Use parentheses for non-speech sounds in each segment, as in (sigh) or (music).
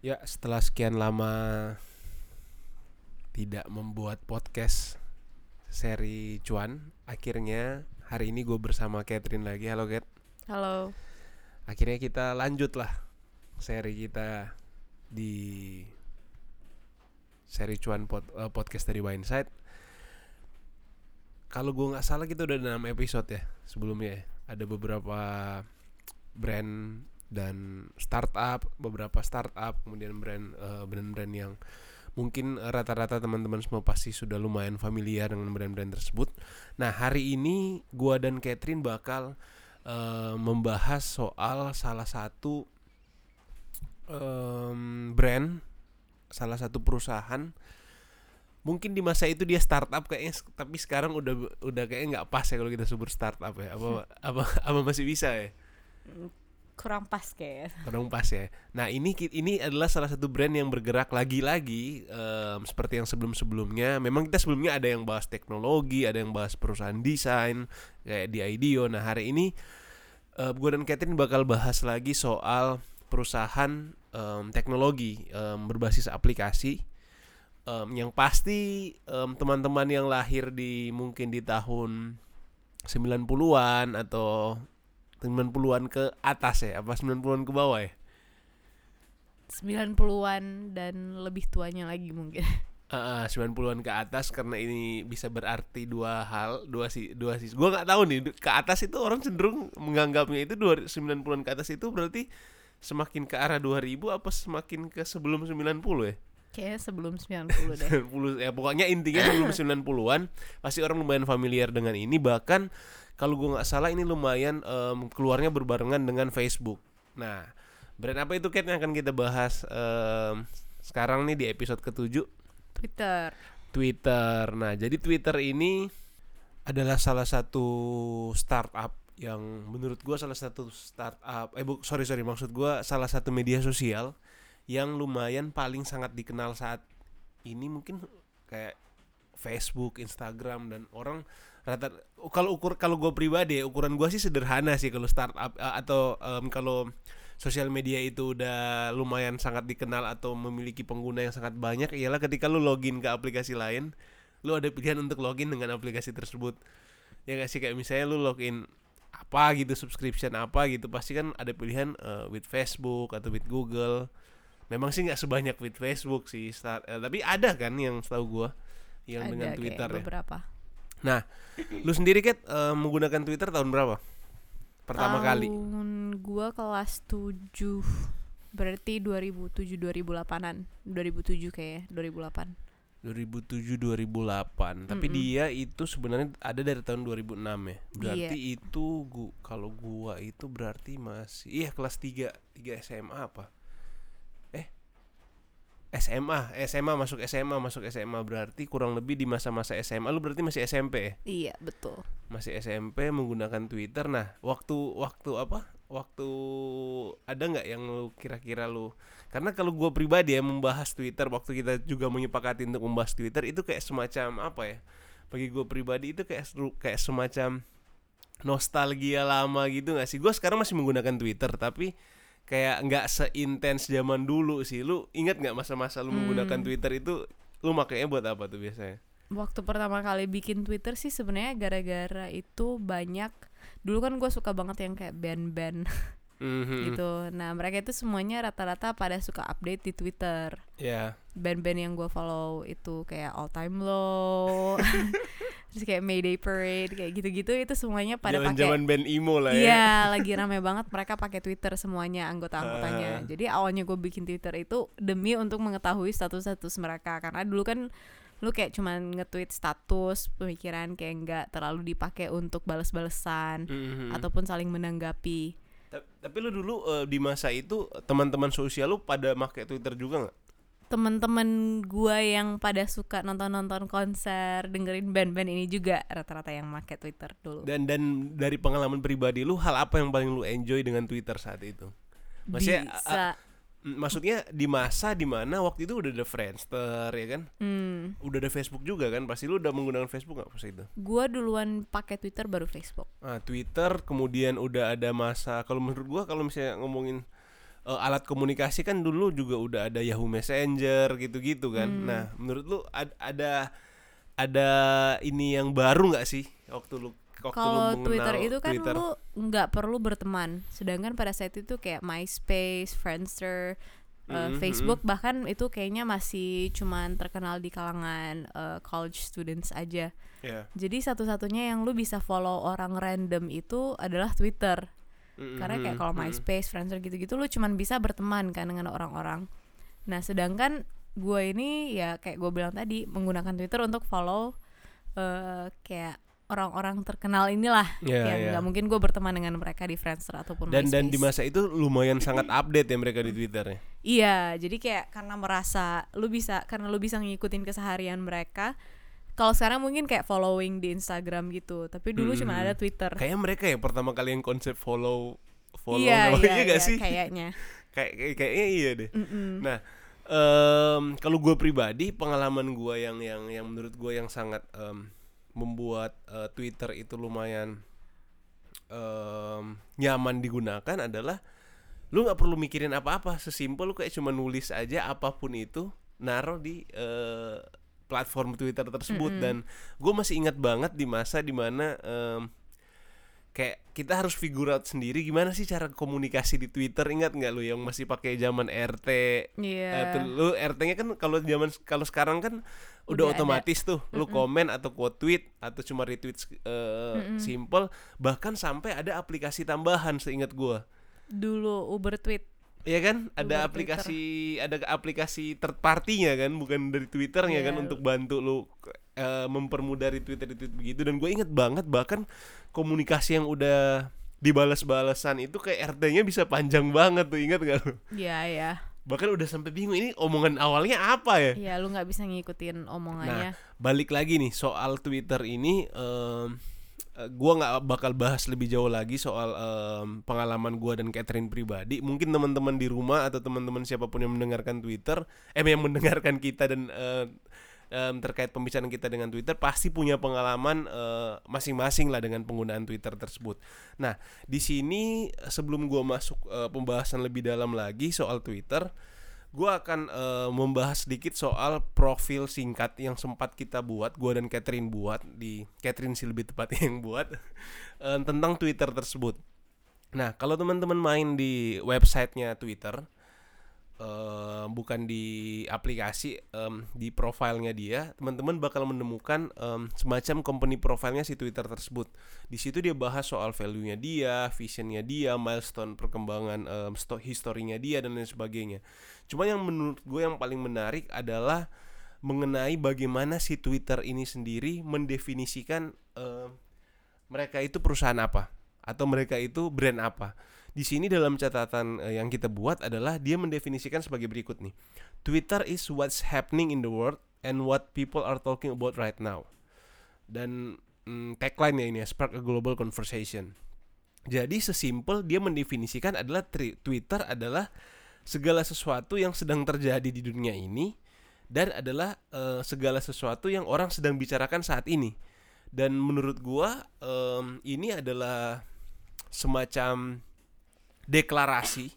Ya, setelah sekian lama tidak membuat podcast seri cuan, akhirnya hari ini gue bersama Catherine lagi. Halo Cat. Halo. Akhirnya kita lanjut lah seri kita di seri cuan pod, eh, podcast dari Windside. Kalau gue nggak salah kita udah ada 6 episode ya sebelumnya. ya. Ada beberapa brand dan startup, beberapa startup, kemudian brand eh, brand-brand yang mungkin rata-rata teman-teman semua pasti sudah lumayan familiar dengan brand-brand tersebut. Nah hari ini gua dan Catherine bakal eh, membahas soal salah satu em, brand, salah satu perusahaan. Mungkin di masa itu dia startup kayaknya, tapi sekarang udah udah kayaknya nggak pas ya kalau kita sebut startup ya. Apa apa apa masih bisa ya? Kurang pas kayak. (laughs) Kurang pas ya. Nah ini ini adalah salah satu brand yang bergerak lagi-lagi em, seperti yang sebelum-sebelumnya. Memang kita sebelumnya ada yang bahas teknologi, ada yang bahas perusahaan desain kayak di IDEO. Nah hari ini eh, gue dan Catherine bakal bahas lagi soal perusahaan em, teknologi em, berbasis aplikasi. Em, yang pasti em, teman-teman yang lahir di mungkin di tahun 90-an atau 90-an ke atas ya apa 90-an ke bawah ya 90-an dan lebih tuanya lagi mungkin. Ah, 90-an ke atas karena ini bisa berarti dua hal dua si dua sisi gua nggak tahu nih ke atas itu orang cenderung menganggapnya itu dua 90-an ke atas itu berarti semakin ke arah 2000 apa semakin ke sebelum 90 ya Kayaknya sebelum 90 deh. (laughs) 90 ya pokoknya intinya sebelum (laughs) 90-an pasti orang lumayan familiar dengan ini bahkan kalau gua nggak salah ini lumayan em, keluarnya berbarengan dengan Facebook. Nah, brand apa itu Kat yang akan kita bahas em, sekarang nih di episode ketujuh Twitter. Twitter. Nah, jadi Twitter ini adalah salah satu startup yang menurut gua salah satu startup eh bu, sorry sorry maksud gua salah satu media sosial yang lumayan paling sangat dikenal saat ini mungkin kayak Facebook, Instagram dan orang rata kalau ukur kalau gue pribadi ya, ukuran gua sih sederhana sih kalau startup eh, atau em, kalau sosial media itu udah lumayan sangat dikenal atau memiliki pengguna yang sangat banyak ialah ketika lu login ke aplikasi lain lu ada pilihan untuk login dengan aplikasi tersebut. Ya gak sih? Kayak misalnya lu login apa gitu subscription apa gitu pasti kan ada pilihan eh, with Facebook atau with Google. Memang sih nggak sebanyak with Facebook sih start, eh, tapi ada kan yang setahu gua yang Ada dengan Twitter ya. beberapa. Nah lu sendiri Kat eh, menggunakan Twitter tahun berapa pertama kali Tahun gua kelas 7 berarti 2007 2008-an. 2007 kayak 2008. 2007 2008 tapi Mm-mm. dia itu sebenarnya ada dari tahun 2006 ya berarti Iya. itu gua kalau gua itu berarti masih iya kelas 3 3 SMA apa SMA SMA masuk SMA masuk SMA berarti kurang lebih di masa-masa SMA lu berarti masih SMP ya? Iya, betul. masih SMP menggunakan Twitter. Nah waktu waktu apa? Waktu ada nggak yang lu kira-kira lu? Karena kalau gua pribadi ya membahas Twitter waktu kita juga menyepakati untuk membahas Twitter itu kayak semacam apa ya? Bagi gue pribadi itu kayak kayak semacam nostalgia lama gitu nggak sih? Gue sekarang masih menggunakan Twitter tapi kayak nggak seintens zaman dulu sih lu ingat nggak masa-masa lu menggunakan Hmm. Twitter itu lu makainya buat apa tuh biasanya Waktu pertama kali bikin Twitter sih sebenarnya gara-gara itu banyak dulu kan gue suka banget yang kayak band-band (laughs) Mhm. gitu. Nah mereka itu semuanya rata-rata pada suka update di Twitter. ya Band-band yang gue follow itu kayak All Time Low, (laughs) terus kayak Mayday Parade kayak gitu-gitu itu semuanya pada pakai. zaman-zaman band emo lah ya Iya, lagi rame banget mereka pakai Twitter semuanya anggota-anggotanya. Ah. Jadi awalnya gue bikin Twitter itu demi untuk mengetahui status-status mereka karena dulu kan lu kayak cuman nge-tweet status pemikiran kayak nggak terlalu dipakai untuk balas-balesan Mhm. ataupun saling menanggapi. Ta- Tapi lu dulu eh, di masa itu teman-teman sosial lu pada make Twitter juga nggak? Temen-temen gua yang pada suka nonton-nonton konser, dengerin band-band ini juga rata-rata yang make Twitter dulu. Dan dan dari pengalaman pribadi lu hal apa yang paling lu enjoy dengan Twitter saat itu? Maksudnya Bisa Mm, maksudnya di masa di mana waktu itu udah ada Friendster ya kan Hmm, udah ada Facebook juga kan pasti lu udah menggunakan Facebook nggak pas itu gua duluan pakai Twitter baru Facebook. nah Twitter kemudian udah ada masa kalau menurut gua kalau misalnya ngomongin eh, alat komunikasi kan dulu juga udah ada Yahoo Messenger gitu-gitu kan. Hmm. Nah, menurut lu ad- ada ada ini yang baru nggak sih waktu lu waktu Kalau Twitter itu kan Twitter? lu nggak perlu berteman. Sedangkan pada saat itu kayak MySpace, Friendster, uh, Mhm, Facebook bahkan itu kayaknya masih cuman terkenal di kalangan uh, college students aja. Ya. Jadi satu-satunya yang lu bisa follow orang random itu adalah Twitter. Karena kayak kalau. MySpace, Friendster gitu-gitu lu cuman bisa berteman kan dengan orang-orang. Nah, sedangkan gue ini ya kayak gue bilang tadi menggunakan Twitter untuk follow eh kayak orang-orang terkenal inilah Ya, yang ya. nggak mungkin gue berteman dengan mereka di Friendster ataupun dan dan MySpace. di masa itu lumayan sangat update ya mereka di Twitternya. Iya, jadi kayak karena merasa lu bisa karena lu bisa ngikutin keseharian mereka. Kalau sekarang mungkin kayak following di Instagram gitu, tapi dulu cuma Hmm. ada Twitter. Kayaknya mereka yang pertama kali yang konsep follow follow iya, namanya (laughs) iya, nggak iya, sih? kayaknya. (laughs) Kayak kayak- kayaknya iya deh. Mm-mm. Nah, em, kalau gue pribadi pengalaman gue yang yang yang menurut gue yang sangat em, membuat eh, Twitter itu lumayan em, nyaman digunakan adalah lu nggak perlu mikirin apa-apa, sesimpel lu kayak cuma nulis aja apa pun itu, naruh di eh, platform Twitter tersebut Mm-mm. dan gue masih ingat banget di masa di mana em, kayak kita harus figure out sendiri gimana sih cara komunikasi di Twitter ingat nggak lu yang masih pakai zaman RT Iya. Eh, tuh, lu RT-nya kan kalau zaman kalau sekarang kan udah, Udah ada. otomatis tuh lu Mm-mm. komen atau quote tweet atau cuma retweet eh, Mm-mm. simple bahkan sampai ada aplikasi tambahan seingat gua Dulu Uber tweet. Iya kan ada Uber aplikasi ada aplikasi third party-nya kan bukan dari Twitternya kan Iya. untuk bantu lu eh, mempermudah retweet retweet begitu dan gue inget banget bahkan komunikasi yang udah dibalas-balasan itu kayak RT-nya bisa panjang banget tuh ingat gak lu Iya, ya. bahkan udah sampai bingung ini omongan awalnya apa ya Iya, lu nggak bisa ngikutin omongannya. balik lagi nih soal Twitter ini eh, gua nggak bakal bahas lebih jauh lagi soal em, pengalaman gua dan Catherine pribadi mungkin teman-teman di rumah atau teman-teman siapa pun yang mendengarkan Twitter eh yang mendengarkan kita dan eh, em, terkait pembicaraan kita dengan Twitter pasti punya pengalaman eh, masing-masing lah dengan penggunaan Twitter tersebut. Nah, di sini sebelum gua masuk eh, pembahasan lebih dalam lagi soal Twitter, gua akan eh, membahas sedikit soal profil singkat yang sempat kita buat, gua dan Catherine buat di Catherine sih lebih tepatnya (laughs) yang buat eh, tentang Twitter tersebut. Nah, kalau teman-teman main di websitenya Twitter, eh, bukan di aplikasi, em, di profilnya dia, teman-teman bakal menemukan em, semacam company profilnya si Twitter tersebut. Di situ dia bahas soal value-nya dia, visionnya dia, milestone perkembangan em, sto- historinya dia dan lain sebagainya. Cuma yang menurut gue yang paling menarik adalah mengenai bagaimana si Twitter ini sendiri mendefinisikan em, mereka itu perusahaan apa atau mereka itu brand apa. Di sini dalam catatan eh, yang kita buat adalah dia mendefinisikan sebagai berikut nih. Twitter is what's happening in the world and what people are talking about right now. Dan mm, tagline ya ini ya, spark a global conversation. Jadi sesimpel dia mendefinisikan adalah Twitter adalah segala sesuatu yang sedang terjadi di dunia ini dan adalah eh, segala sesuatu yang orang sedang bicarakan saat ini. Dan menurut gua em, ini adalah semacam deklarasi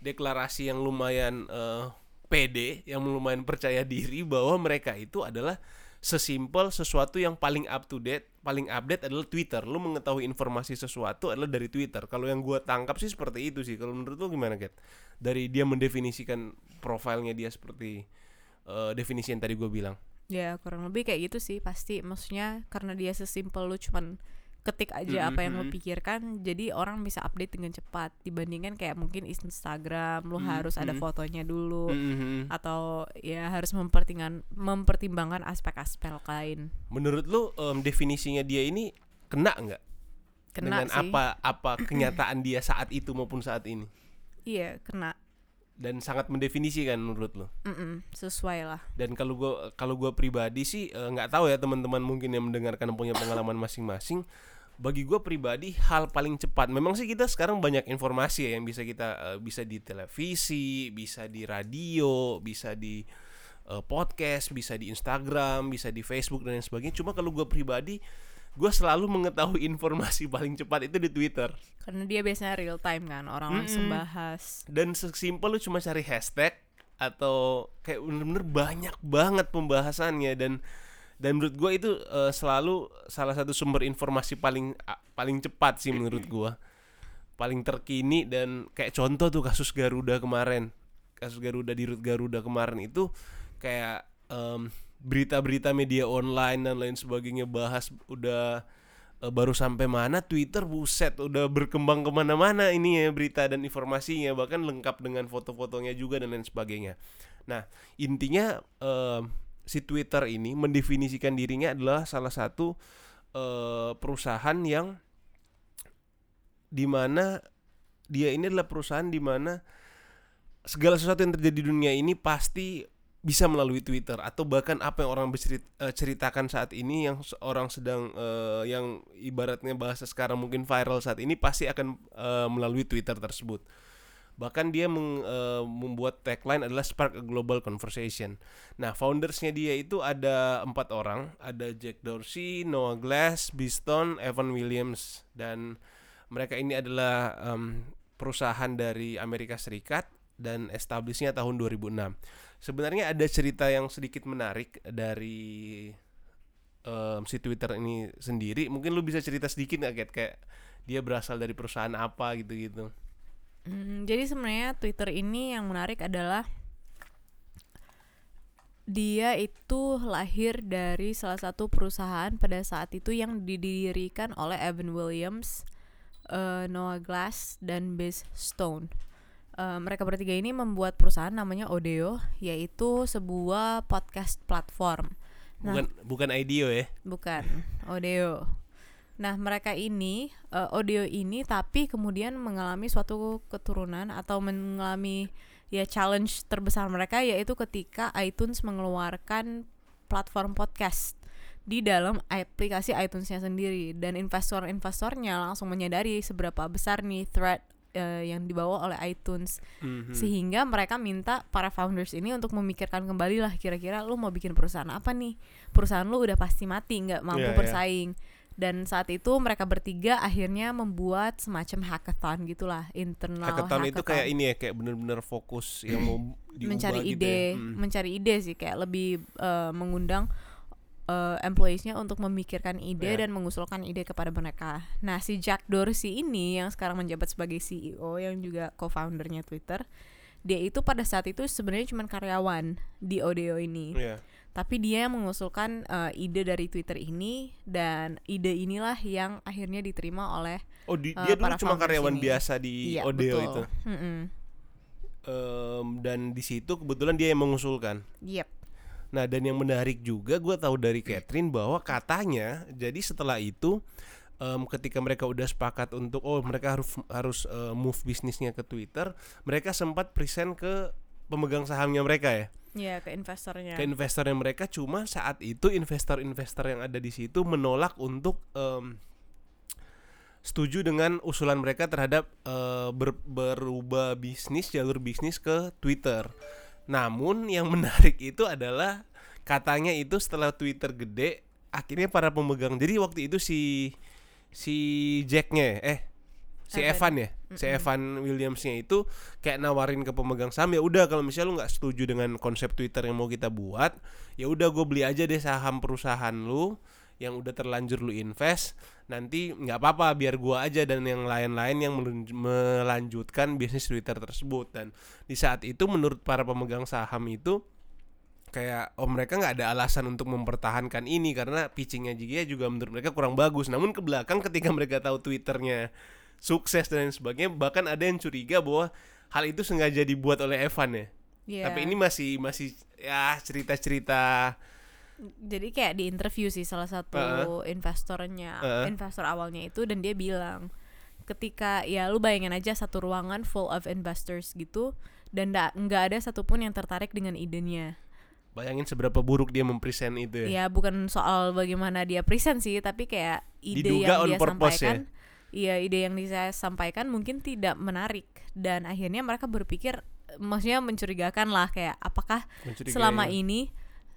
deklarasi yang lumayan eh, pede yang lumayan percaya diri bahwa mereka itu adalah sesimpel sesuatu yang paling up to date paling update adalah Twitter lu mengetahui informasi sesuatu adalah dari Twitter kalau yang gua tangkap sih seperti itu sih kalau menurut lu gimana Kat? dari dia mendefinisikan profilnya dia seperti eh, definisi yang tadi gue bilang Ya, kurang lebih kayak gitu sih pasti. Maksudnya karena dia sesimpel lu cuman ketik aja apa yang Mhm. pikirkan, jadi orang bisa update dengan cepat dibandingkan kayak mungkin Instagram lu Mhm, harus ada fotonya dulu Mhm. atau ya harus mempertimbangkan mempertimbangkan aspek-aspek lain. menurut lu em, definisinya dia ini kena nggak Kena dengan sih. apa apa (clears throat) kenyataan dia saat itu maupun saat ini Iya, kena. dan sangat mendefinisikan menurut lo Mm-mm, sesuai lah. dan kalau gua kalau gua pribadi sih eh, nggak tahu ya teman-teman mungkin yang mendengarkan punya pengalaman masing-masing bagi gua pribadi hal paling cepat. Memang sih kita sekarang banyak informasi ya yang bisa kita eh, bisa di televisi bisa di radio bisa di eh, podcast bisa di Instagram bisa di Facebook dan lain sebagainya. Cuma kalau gua pribadi gue selalu mengetahui (laughs) informasi paling cepat itu di Twitter. Karena dia biasanya real time kan orang langsung Mm-mm. bahas dan sesimpel lu cuma cari hashtag atau kayak bener-bener banyak banget pembahasannya dan dan menurut gue itu eh, selalu salah satu sumber informasi paling a- paling cepat sih menurut gue paling terkini dan kayak contoh tuh kasus Garuda kemarin kasus Garuda di Rut Garuda kemarin itu kayak em, berita-berita media online dan lain sebagainya bahas udah eh, baru sampai mana Twitter buset udah berkembang ke mana-mana ini ya berita dan informasinya bahkan lengkap dengan foto-fotonya juga dan lain sebagainya. Nah intinya em, si Twitter ini mendefinisikan dirinya adalah salah satu eh, perusahaan yang di mana dia ini adalah perusahaan di mana segala sesuatu yang terjadi di dunia ini pasti bisa melalui Twitter atau bahkan apa yang orang eh, ceritakan saat ini yang orang sedang eh, yang ibaratnya bahasa sekarang mungkin viral saat ini pasti akan eh, melalui Twitter tersebut. Bahkan dia meng- eh, membuat tagline adalah spark a global conversation. Nah, foundersnya dia itu ada empat orang, ada Jack Dorsey, Noah Glass, Biston, Evan Williams, dan mereka ini adalah em, perusahaan dari Amerika Serikat dan establishnya tahun 2006. Sebenarnya ada cerita yang sedikit menarik dari em, si Twitter ini sendiri. Mungkin lu bisa cerita sedikit nggak kayak dia berasal dari perusahaan apa gitu-gitu. Hmm, jadi sebenarnya Twitter ini yang menarik adalah dia itu lahir dari salah satu perusahaan pada saat itu yang didirikan oleh Evan Williams, eh, Noah Glass, dan Biz Stone. Eh, mereka bertiga ini membuat perusahaan namanya Odeo, yaitu sebuah podcast platform. Nah. Bukan bukan IDEO ya. Bukan, Odeo. Nah, mereka ini eh, Odeo ini tapi kemudian mengalami suatu keturunan atau mengalami ya challenge terbesar mereka yaitu ketika iTunes mengeluarkan platform podcast di dalam aplikasi iTunes-nya sendiri dan investor-investornya langsung menyadari seberapa besar nih threat eh, yang dibawa oleh iTunes Mhm. sehingga mereka minta para founders ini untuk memikirkan kembali lah kira-kira lu mau bikin perusahaan apa nih perusahaan lu udah pasti mati nggak mampu Iya, iya. bersaing dan saat itu mereka bertiga akhirnya membuat semacam hackathon gitulah internal Hackathon itu kayak ini ya kayak bener-bener fokus yang mau (clears throat) mencari gitu ide ya. Hmm. mencari ide sih kayak lebih eh, mengundang eh, employees-nya untuk memikirkan ide Ya. dan mengusulkan ide kepada mereka. Nah, si Jack Dorsey ini yang sekarang menjabat sebagai CEO yang juga co-foundernya Twitter, dia itu pada saat itu sebenarnya cuma karyawan di Odeo ini. Iya. Tapi dia yang mengusulkan eh, ide dari Twitter ini dan ide inilah yang akhirnya diterima oleh Oh, di- Eh, dia dulu cuma karyawan ini. biasa di iya Odeo betul. itu. Em, dan di situ kebetulan dia yang mengusulkan. Yep. Nah, dan yang menarik juga gue tahu dari Catherine bahwa katanya jadi setelah itu em, ketika mereka udah sepakat untuk oh mereka harus harus eh, move bisnisnya ke Twitter, mereka sempat present ke pemegang sahamnya mereka ya. Ya ke investornya. ke investor yang mereka cuma saat itu investor-investor yang ada di situ menolak untuk em, setuju dengan usulan mereka terhadap eh, ber- berubah bisnis jalur bisnis ke Twitter. Namun yang (laughs) menarik itu adalah katanya itu setelah Twitter gede akhirnya para pemegang jadi waktu itu si si Jacknya eh si Evan. Ya? Si Evan Williamsnya itu kayak nawarin ke pemegang saham ya udah kalau misalnya lu nggak setuju dengan konsep Twitter yang mau kita buat ya udah gue beli aja deh saham perusahaan lu yang udah terlanjur lu invest. Nanti nggak apa-apa biar gua aja dan yang lain-lain yang melanjutkan bisnis Twitter tersebut. Dan di saat itu menurut para pemegang saham itu kayak oh mereka nggak ada alasan untuk mempertahankan ini karena pitchingnya juga juga menurut mereka kurang bagus. Namun ke belakang ketika mereka tahu twitternya sukses dan lain sebagainya bahkan ada yang curiga bahwa hal itu sengaja dibuat oleh Evan ya Iya. tapi ini masih masih ya cerita-cerita jadi kayak di interview sih salah satu investornya Uh-uh. investor awalnya itu dan dia bilang ketika ya lu bayangin aja satu ruangan full of investors gitu dan nggak ada satupun yang tertarik dengan idenya bayangin seberapa buruk dia mempresent itu ya ya bukan soal bagaimana dia present sih tapi kayak ide Diduga yang dia purpose ya? Iya ide yang dia sampaikan mungkin tidak menarik dan akhirnya mereka berpikir maksudnya mencurigakan lah kayak apakah selama ini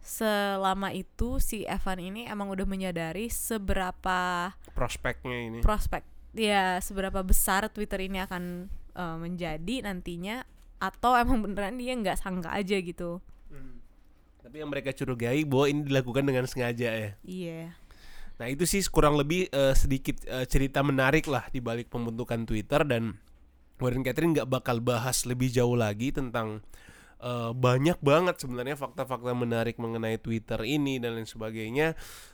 selama itu si Evan ini emang udah menyadari seberapa prospeknya ini. Prospek ya seberapa besar Twitter ini akan uh, menjadi nantinya atau emang beneran dia nggak sangka aja gitu. Hmm. tapi yang mereka curigai bahwa ini dilakukan dengan sengaja ya? Iya Nah itu sih kurang lebih eh, sedikit eh, cerita menarik lah di balik pembentukan Twitter dan Warren Catherine nggak bakal bahas lebih jauh lagi tentang eh, banyak banget sebenarnya fakta-fakta menarik mengenai Twitter ini dan lain sebagainya.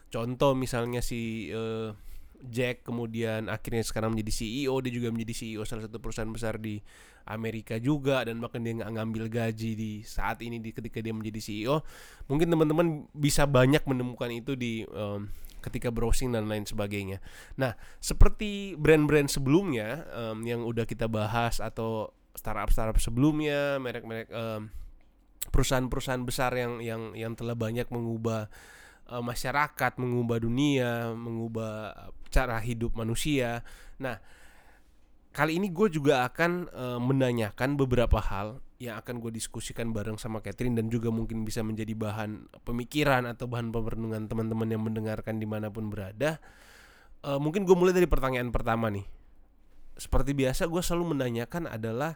Contoh misalnya si eh, Jack kemudian akhirnya sekarang menjadi CEO, dia juga menjadi CEO salah satu perusahaan besar di Amerika juga dan bahkan dia nggak ngambil gaji di saat ini di ketika dia menjadi CEO. Mungkin teman-teman bisa banyak menemukan itu di em, ketika browsing dan lain sebagainya. Nah, seperti brand-brand sebelumnya em, yang udah kita bahas atau startup-startup sebelumnya, merek-merek em, perusahaan-perusahaan besar yang yang yang telah banyak mengubah eh, masyarakat, mengubah dunia, mengubah cara hidup manusia. Nah, kali ini gue juga akan eh, menanyakan beberapa hal yang akan gue diskusikan bareng sama Catherine dan juga mungkin bisa menjadi bahan pemikiran atau bahan perenungan teman-teman yang mendengarkan di mana pun berada. Eh, mungkin gue mulai dari pertanyaan pertama nih. Seperti biasa gue selalu menanyakan adalah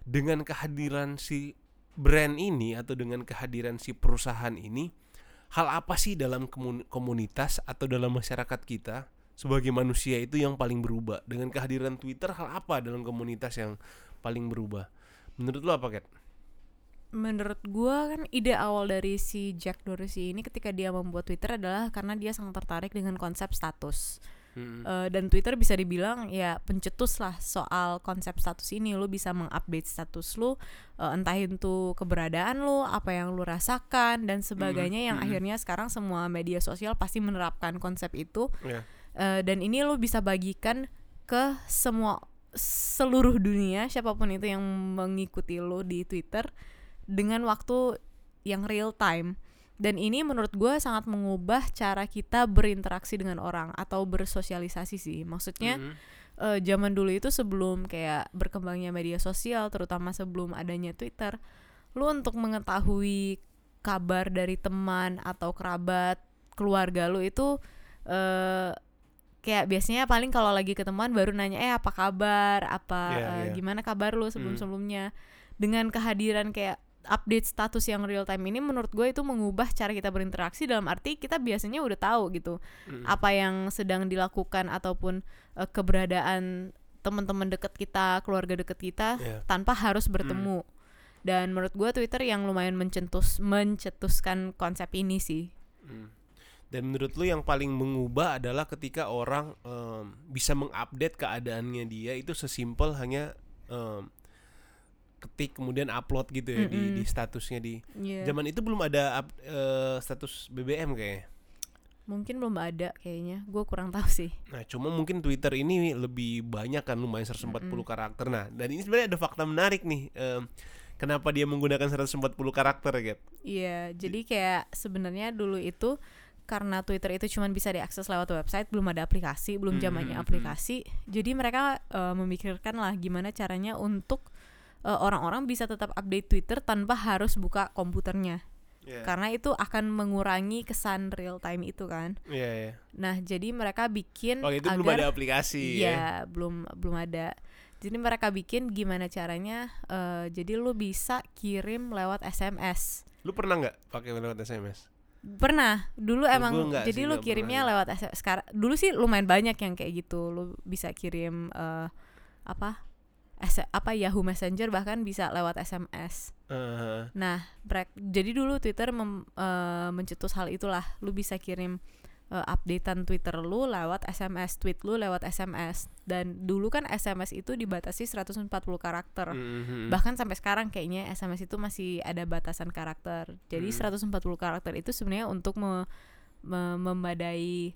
dengan kehadiran si brand ini atau dengan kehadiran si perusahaan ini, hal apa sih dalam komun- komunitas atau dalam masyarakat kita sebagai manusia itu yang paling berubah? Dengan kehadiran Twitter, hal apa dalam komunitas yang paling berubah? Menurut lo apa, Kat? menurut gua kan ide awal dari si Jack Dorsey ini ketika dia membuat Twitter adalah karena dia sangat tertarik dengan konsep status Hmm. Eh, dan Twitter bisa dibilang ya pencetus lah soal konsep status ini lu bisa mengupdate status lu eh, entah itu keberadaan lu apa yang lu rasakan dan sebagainya yang mhm. akhirnya sekarang semua media sosial pasti menerapkan konsep itu Ya. Eh, dan ini lu bisa bagikan ke semua seluruh dunia siapa pun itu yang mengikuti lu di Twitter dengan waktu yang real time dan ini menurut gue sangat mengubah cara kita berinteraksi dengan orang atau bersosialisasi sih maksudnya Mhm. eh, zaman dulu itu sebelum kayak berkembangnya media sosial terutama sebelum adanya Twitter lu untuk mengetahui kabar dari teman atau kerabat keluarga lu itu eh kayak biasanya paling kalau lagi ketemuan baru nanya eh apa kabar apa Iya, eh, iya. gimana kabar lu sebelum sebelumnya dengan kehadiran kayak update status yang real time ini menurut gue itu mengubah cara kita berinteraksi dalam arti kita biasanya udah tahu gitu Mhm. apa yang sedang dilakukan ataupun eh, keberadaan teman-teman dekat kita, keluarga dekat kita Iya. tanpa harus bertemu. Dan menurut gua Twitter yang lumayan mencetus mencetuskan konsep ini sih. Hmm. Dan menurut lu yang paling mengubah adalah ketika orang em, bisa mengupdate keadaannya dia itu sesimpel hanya em, ketik kemudian upload gitu ya di, Mm-mm. di statusnya di Iya. zaman itu belum ada up- eh, status BBM kayaknya. Mungkin belum ada kayaknya. Gue kurang tahu sih. Nah, cuma mungkin Twitter ini lebih banyak kan lumayan 140 karakter. Nah, dan ini sebenarnya ada fakta menarik nih. em, kenapa dia menggunakan 140 karakter, Get? Iya, jadi kayak sebenarnya dulu itu karena Twitter itu cuma bisa diakses lewat website, belum ada aplikasi, belum Hmm, zamannya hmm, aplikasi. Jadi mereka eh, memikirkan lah gimana caranya untuk eh, orang-orang bisa tetap update Twitter tanpa harus buka komputernya. Iya. Karena itu akan mengurangi kesan real time itu kan. Iya, iya. Nah, jadi mereka bikin Oh, itu agar belum ada aplikasi ya. Iya, belum belum ada. Jadi mereka bikin gimana caranya eh, jadi lu bisa kirim lewat SMS. Lu pernah nggak pakai lewat SMS? Pernah, dulu emang jadi sih, lu kirimnya pernah. lewat SMS. Sekarang dulu sih lumayan banyak yang kayak gitu. Lu bisa kirim eh, apa? S apa Yahoo Messenger bahkan bisa lewat SMS. Eh, Nah, brek- jadi dulu Twitter mem- eh, mencetus hal itulah. Lu bisa kirim eh, updatean Twitter lu lewat SMS, tweet lu lewat SMS. Dan dulu kan SMS itu dibatasi 140 karakter. mhm. Bahkan sampai sekarang kayaknya SMS itu masih ada batasan karakter. Jadi Hmm. 140 karakter itu sebenarnya untuk me- me- memadai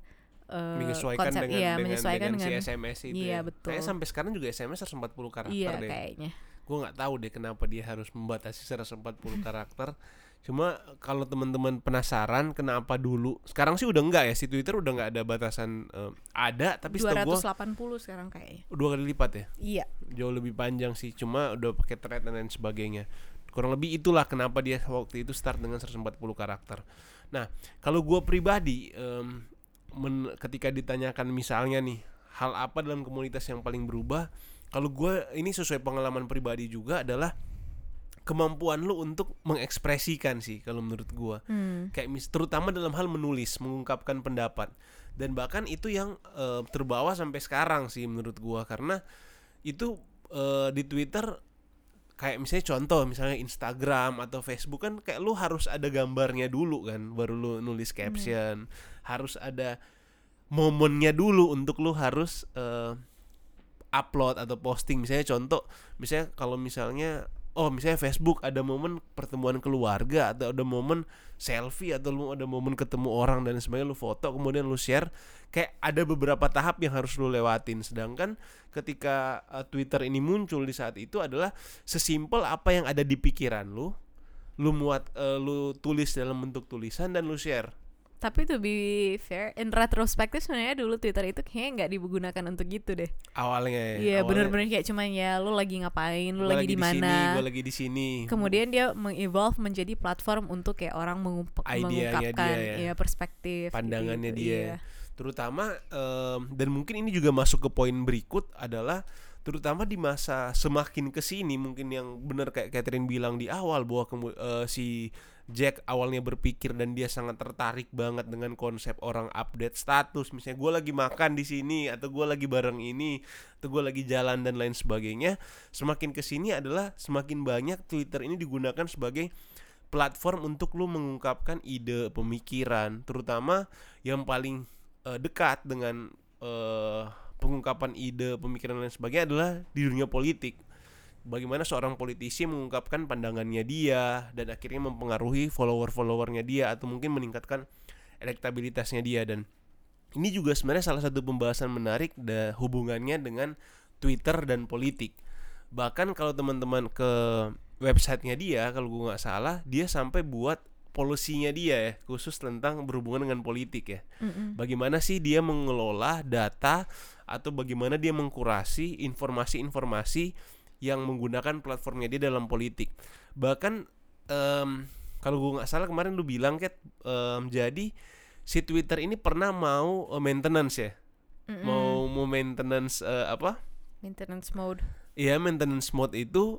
eh, menyesuaikan konsep dengan, iya, dengan, menyesuaikan dengan dengan, si SMS itu Iya, ya. betul. Kayaknya sampai sekarang juga SMS 140 karakter iya deh. kayaknya. Gue nggak tahu deh kenapa dia harus membatasi 140 karakter. (laughs) Cuma kalau teman-teman penasaran kenapa dulu, sekarang sih udah enggak ya si Twitter udah nggak ada batasan eh, ada, tapi setahu gue 280 sekarang kayaknya. dua kali lipat ya, Iya. jauh lebih panjang sih. Cuma udah pakai thread dan lain sebagainya. Kurang lebih itulah kenapa dia waktu itu start dengan 140 karakter. Nah, kalau gue pribadi em, men- ketika ditanyakan misalnya nih hal apa dalam komunitas yang paling berubah, kalau gue ini sesuai pengalaman pribadi juga adalah kemampuan lu untuk mengekspresikan sih kalau menurut gue. Hmm. Kayak mis- terutama dalam hal menulis, mengungkapkan pendapat. Dan bahkan itu yang eh, terbawa sampai sekarang sih menurut gua karena itu eh, di Twitter kayak misalnya contoh misalnya Instagram atau Facebook kan kayak lu harus ada gambarnya dulu kan baru lu nulis caption harus ada momennya dulu untuk lu harus eh, upload atau posting misalnya contoh misalnya kalau misalnya oh misalnya Facebook ada momen pertemuan keluarga atau ada momen selfie atau lu ada momen ketemu orang dan sebagainya lu foto kemudian lu share kayak ada beberapa tahap yang harus lu lewatin. Sedangkan ketika uh, Twitter ini muncul di saat itu adalah sesimpel apa yang ada di pikiran lu lu muat uh, lu tulis dalam bentuk tulisan dan lu share Tapi to be fair, in retrospektif sebenarnya dulu Twitter itu kayaknya nggak digunakan untuk gitu deh. awalnya Iya, awalnya, bener-bener kayak cuman ya lu lagi ngapain, lu lagi di mana. gua lagi di sini Kemudian dia mengevolve menjadi platform untuk kayak orang Idenya mengungkapkan dia ya. ya perspektif pandangannya gitu, dia iya. terutama em, dan mungkin ini juga masuk ke poin berikut adalah terutama di masa semakin ke sini mungkin yang benar kayak Catherine bilang di awal bahwa eh, si Jack awalnya berpikir dan dia sangat tertarik banget dengan konsep orang update status. Misalnya gue lagi makan di sini atau gue lagi bareng ini atau gue lagi jalan dan lain sebagainya. Semakin ke sini adalah semakin banyak Twitter ini digunakan sebagai platform untuk lu mengungkapkan ide pemikiran. Terutama yang paling eh, dekat dengan eh, pengungkapan ide pemikiran dan lain sebagainya adalah di dunia politik bagaimana seorang politisi mengungkapkan pandangannya dia dan akhirnya mempengaruhi follower-followernya dia atau mungkin meningkatkan elektabilitasnya dia. Dan ini juga sebenarnya salah satu pembahasan menarik da, hubungannya dengan Twitter dan politik. Bahkan kalau teman-teman ke websitenya dia kalau gue nggak salah dia sampai buat polisinya dia ya khusus tentang berhubungan dengan politik ya. Mm-mm. bagaimana sih dia mengelola data atau bagaimana dia mengkurasi informasi-informasi yang menggunakan platformnya dia dalam politik bahkan em, kalau gue nggak salah kemarin lu bilang Kat em, jadi si Twitter ini pernah mau eh, maintenance ya Mm-mm. mau mau maintenance eh, apa maintenance mode. Iya maintenance mode itu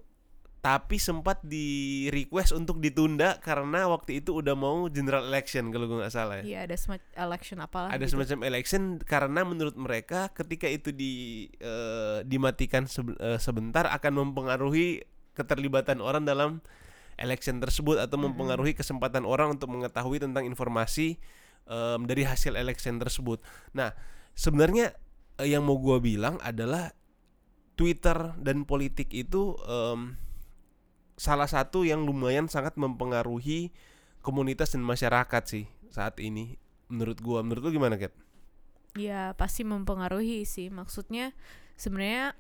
tapi sempat di request untuk ditunda karena waktu itu udah mau general election kalau gue nggak salah ya. Iya, ada semacam election apalah Ada gitu. semacam election karena menurut mereka ketika itu di eh, dimatikan sebe- eh, sebentar akan mempengaruhi keterlibatan orang dalam election tersebut atau mempengaruhi kesempatan orang untuk mengetahui tentang informasi em, dari hasil election tersebut. Nah, sebenarnya eh, yang mau gue bilang adalah Twitter dan politik itu em, salah satu yang lumayan sangat mempengaruhi komunitas dan masyarakat sih saat ini menurut gua menurut lu gimana Kat? Ya pasti mempengaruhi sih. Maksudnya sebenarnya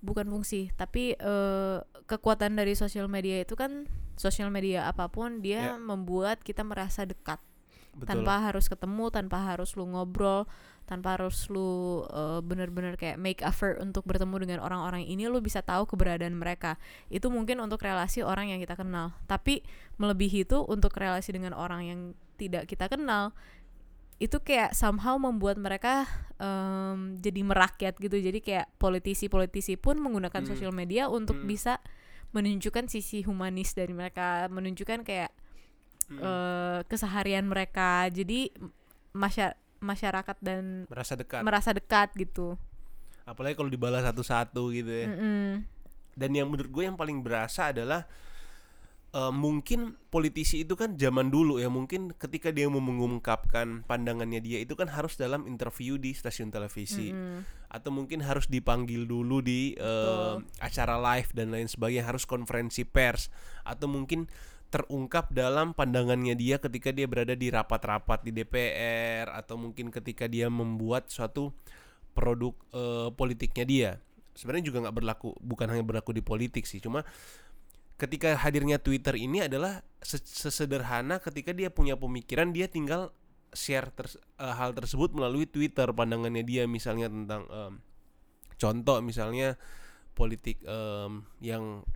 bukan fungsi, tapi eh, kekuatan dari sosial media itu kan sosial media apa pun dia Ya. membuat kita merasa dekat Betul. tanpa harus ketemu, tanpa harus lu ngobrol, tanpa harus lu eh, bener-bener kayak make effort untuk bertemu dengan orang-orang ini, lu bisa tahu keberadaan mereka. Itu mungkin untuk relasi orang yang kita kenal. Tapi melebihi itu untuk relasi dengan orang yang tidak kita kenal itu kayak somehow membuat mereka em, jadi merakyat gitu jadi kayak politisi-politisi pun menggunakan Hmm. sosial media untuk Hmm. bisa menunjukkan sisi humanis dari mereka menunjukkan kayak Mm. eh, keseharian mereka jadi masya- masyarakat dan merasa dekat. merasa dekat gitu Apalagi kalau dibalas satu-satu gitu ya. Mm-mm. Dan yang menurut gue yang paling berasa adalah eh, mungkin politisi itu kan zaman dulu ya mungkin ketika dia mau mengungkapkan pandangannya dia itu kan harus dalam interview di stasiun televisi Mm-mm. atau mungkin harus dipanggil dulu di Betul. acara live dan lain sebagainya harus konferensi pers atau mungkin terungkap dalam pandangannya dia ketika dia berada di rapat-rapat di DPR atau mungkin ketika dia membuat suatu produk eh, politiknya dia. Sebenarnya juga nggak berlaku bukan hanya berlaku di politik sih cuma ketika hadirnya Twitter ini adalah se- sesederhana ketika dia punya pemikiran dia tinggal share ters- eh, hal tersebut melalui Twitter. Pandangannya dia misalnya tentang em, contoh misalnya politik em, yang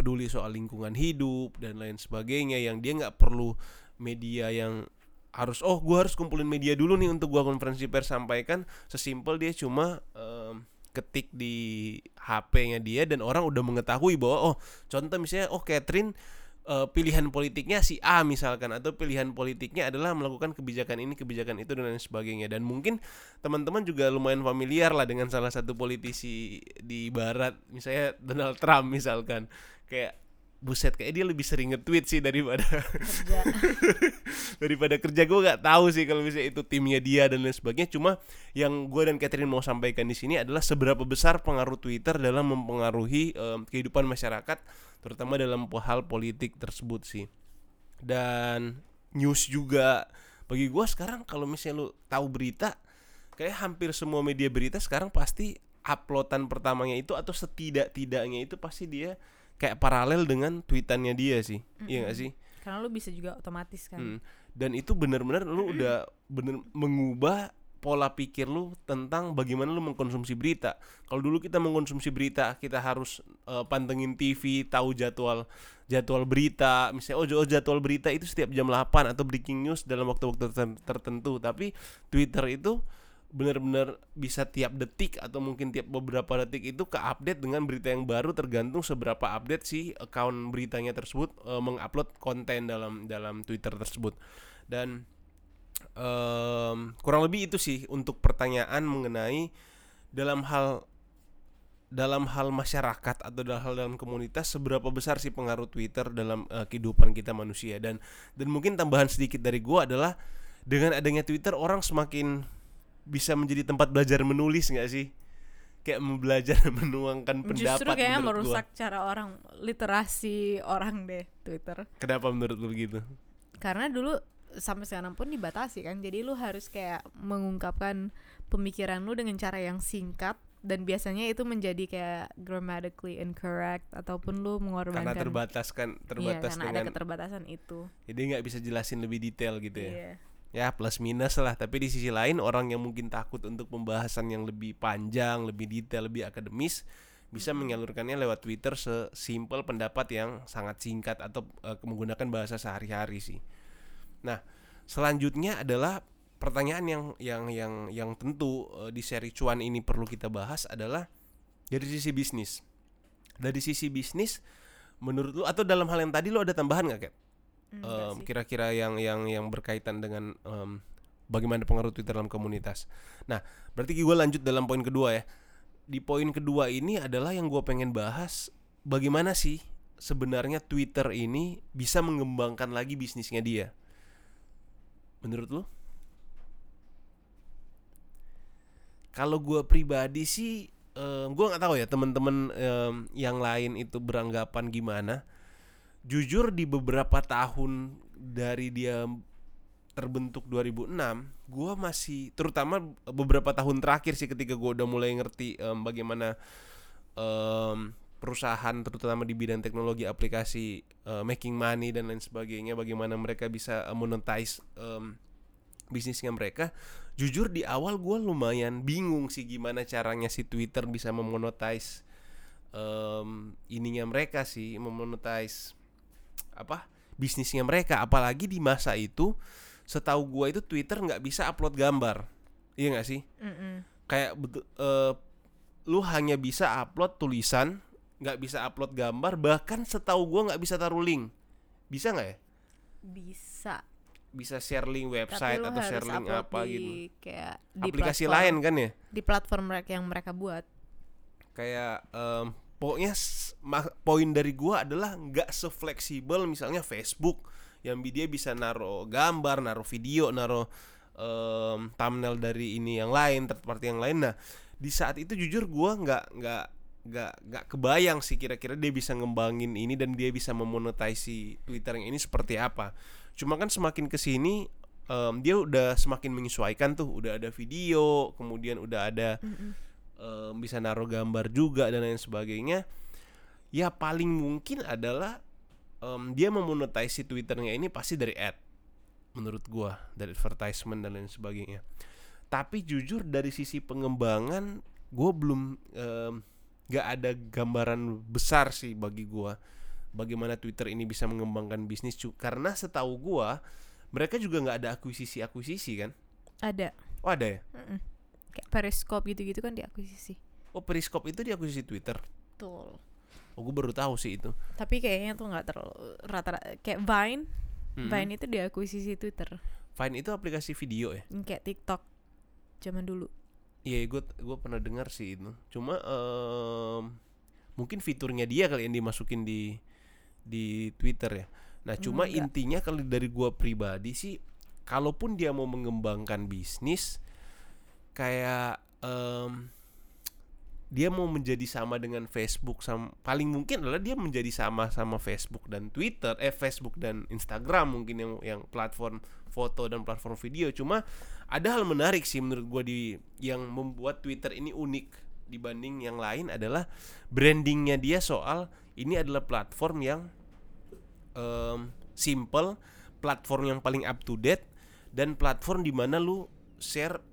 peduli soal lingkungan hidup dan lain sebagainya yang dia nggak perlu media yang harus oh gue harus kumpulin media dulu nih untuk gua konferensi pers sampaikan. Sesimpel dia cuma em, ketik di HP-nya dia dan orang udah mengetahui bahwa oh contoh misalnya oh Catherine eh, pilihan politiknya si A misalkan atau pilihan politiknya adalah melakukan kebijakan ini kebijakan itu dan lain sebagainya. Dan mungkin teman-teman juga lumayan familiar lah dengan salah satu politisi di barat misalnya Donald Trump misalkan kayak buset kayak dia lebih sering nge-tweet sih daripada (laughs) kerja. daripada kerja. Gue nggak tahu sih kalau misalnya itu timnya dia dan lain sebagainya. Cuma yang gue dan Catherine mau sampaikan di sini adalah seberapa besar pengaruh Twitter dalam mempengaruhi em, kehidupan masyarakat terutama dalam hal politik tersebut sih. Dan news juga. Bagi gue sekarang kalau misalnya lu tahu berita kayak hampir semua media berita sekarang pasti uploadan pertamanya itu atau setidak-tidaknya itu pasti dia kayak paralel dengan tweetannya dia sih iya gak sih karena lu bisa juga otomatis kan Hmm. Dan itu benar-benar lu udah bener mengubah pola pikir lu tentang bagaimana lu mengkonsumsi berita. Kalau dulu kita mengkonsumsi berita, kita harus eh, pantengin TV, tahu jadwal jadwal berita, misalnya oh, oh jadwal berita itu setiap jam 8 atau breaking news dalam waktu-waktu terten- tertentu. Tapi Twitter itu benar-benar bisa tiap detik atau mungkin tiap beberapa detik itu ke update dengan berita yang baru tergantung seberapa update si account beritanya tersebut eh, mengupload konten dalam dalam Twitter tersebut. Dan em, kurang lebih itu sih untuk pertanyaan mengenai dalam hal dalam hal masyarakat atau dalam hal dalam komunitas seberapa besar sih pengaruh Twitter dalam eh, kehidupan kita manusia. Dan dan mungkin tambahan sedikit dari gua adalah dengan adanya Twitter orang semakin bisa menjadi tempat belajar menulis nggak sih? Kayak belajar (laughs) menuangkan pendapat justru kayaknya menurut gua. merusak cara orang literasi orang deh Twitter. Kenapa menurut lu begitu? Karena dulu sampai sekarang pun dibatasi kan. Jadi lu harus kayak mengungkapkan pemikiran lu dengan cara yang singkat dan biasanya itu menjadi kayak grammatically incorrect ataupun lu karena mengorbankan terbataskan Iya, terbatas karena ada dengan keterbatasan itu. Jadi nggak bisa jelasin lebih detail gitu ya? Iya. Ya plus minus lah. Tapi di sisi lain orang yang mungkin takut untuk pembahasan yang lebih panjang lebih detail lebih akademis bisa menyalurkannya lewat Twitter sesimpel pendapat yang sangat singkat atau eh, menggunakan bahasa sehari-hari sih. Nah selanjutnya adalah pertanyaan yang yang yang yang tentu eh, di seri cuan ini perlu kita bahas adalah dari sisi bisnis. Dari sisi bisnis menurut lu atau dalam hal yang tadi lu ada tambahan nggak Kat? Sih. kira-kira yang yang yang berkaitan dengan em, bagaimana pengaruh Twitter dalam komunitas. Nah, berarti gue lanjut dalam poin kedua ya. Di poin kedua ini adalah yang gue pengen bahas bagaimana sih sebenarnya Twitter ini bisa mengembangkan lagi bisnisnya dia. Menurut lu? Kalau gue pribadi sih, gue nggak tahu ya teman-teman em, yang lain itu beranggapan gimana jujur di beberapa tahun dari dia terbentuk 2006 gua masih terutama beberapa tahun terakhir sih ketika gua udah mulai ngerti em, bagaimana em, perusahaan terutama di bidang teknologi aplikasi eh, making money dan lain sebagainya bagaimana mereka bisa eh, monetize em, bisnisnya mereka. Jujur di awal gua lumayan bingung sih gimana caranya si Twitter bisa memonetize em, ininya mereka sih memonetize apa bisnisnya mereka. Apalagi di masa itu setahu gua itu Twitter nggak bisa upload gambar. Iya nggak sih? Mm-mm. kayak eh, lu hanya bisa upload tulisan nggak bisa upload gambar bahkan setahu gua nggak bisa taruh link. Bisa nggak ya? Bisa. Bisa share link website atau share link apa di, gitu. kayak di aplikasi platform- lain kan ya? di platform mereka yang mereka buat. Kayak em, pokoknya poin dari gua adalah nggak sefleksibel misalnya Facebook yang dia bisa naruh gambar, naruh video, naruh em, thumbnail dari ini yang lain, third party yang lain. Nah, di saat itu jujur gua nggak nggak nggak nggak kebayang sih kira-kira dia bisa ngembangin ini dan dia bisa memonetize si Twitter yang ini seperti apa. Cuma kan semakin ke sini em, dia udah semakin menyesuaikan tuh, udah ada video, kemudian udah ada Mm-mm. Bisa naruh gambar juga dan lain sebagainya ya paling mungkin adalah em, dia memonetize si twitternya ini pasti dari ad menurut gua dari advertisement dan lain sebagainya. Tapi jujur dari sisi pengembangan gua belum em, nggak ada gambaran besar sih bagi gua bagaimana Twitter ini bisa mengembangkan bisnis karena setahu gua mereka juga nggak ada akuisisi akuisisi kan? Ada. Oh ada ya? Mm-mm. Kayak Periscope gitu-gitu kan diakuisisi oh Periscope itu diakuisisi Twitter betul oh gue baru tahu sih itu tapi kayaknya tuh nggak terlalu rata-rata kayak Vine Mm-mm. Vine itu diakuisisi Twitter Vine itu aplikasi video ya Yang kayak TikTok zaman dulu Iya, gue gue pernah dengar sih itu. Cuma em, mungkin fiturnya dia kali yang dimasukin di di Twitter ya. Nah, cuma Enggak. intinya kalau dari gua pribadi sih, kalaupun dia mau mengembangkan bisnis, kayak em, dia mau menjadi sama dengan Facebook, sama paling mungkin adalah dia menjadi sama sama Facebook dan Twitter, eh Facebook dan Instagram mungkin yang yang platform foto dan platform video. Cuma ada hal menarik sih menurut gua di yang membuat Twitter ini unik dibanding yang lain adalah brandingnya dia soal ini adalah platform yang em, simple, platform yang paling up to date dan platform di mana lu share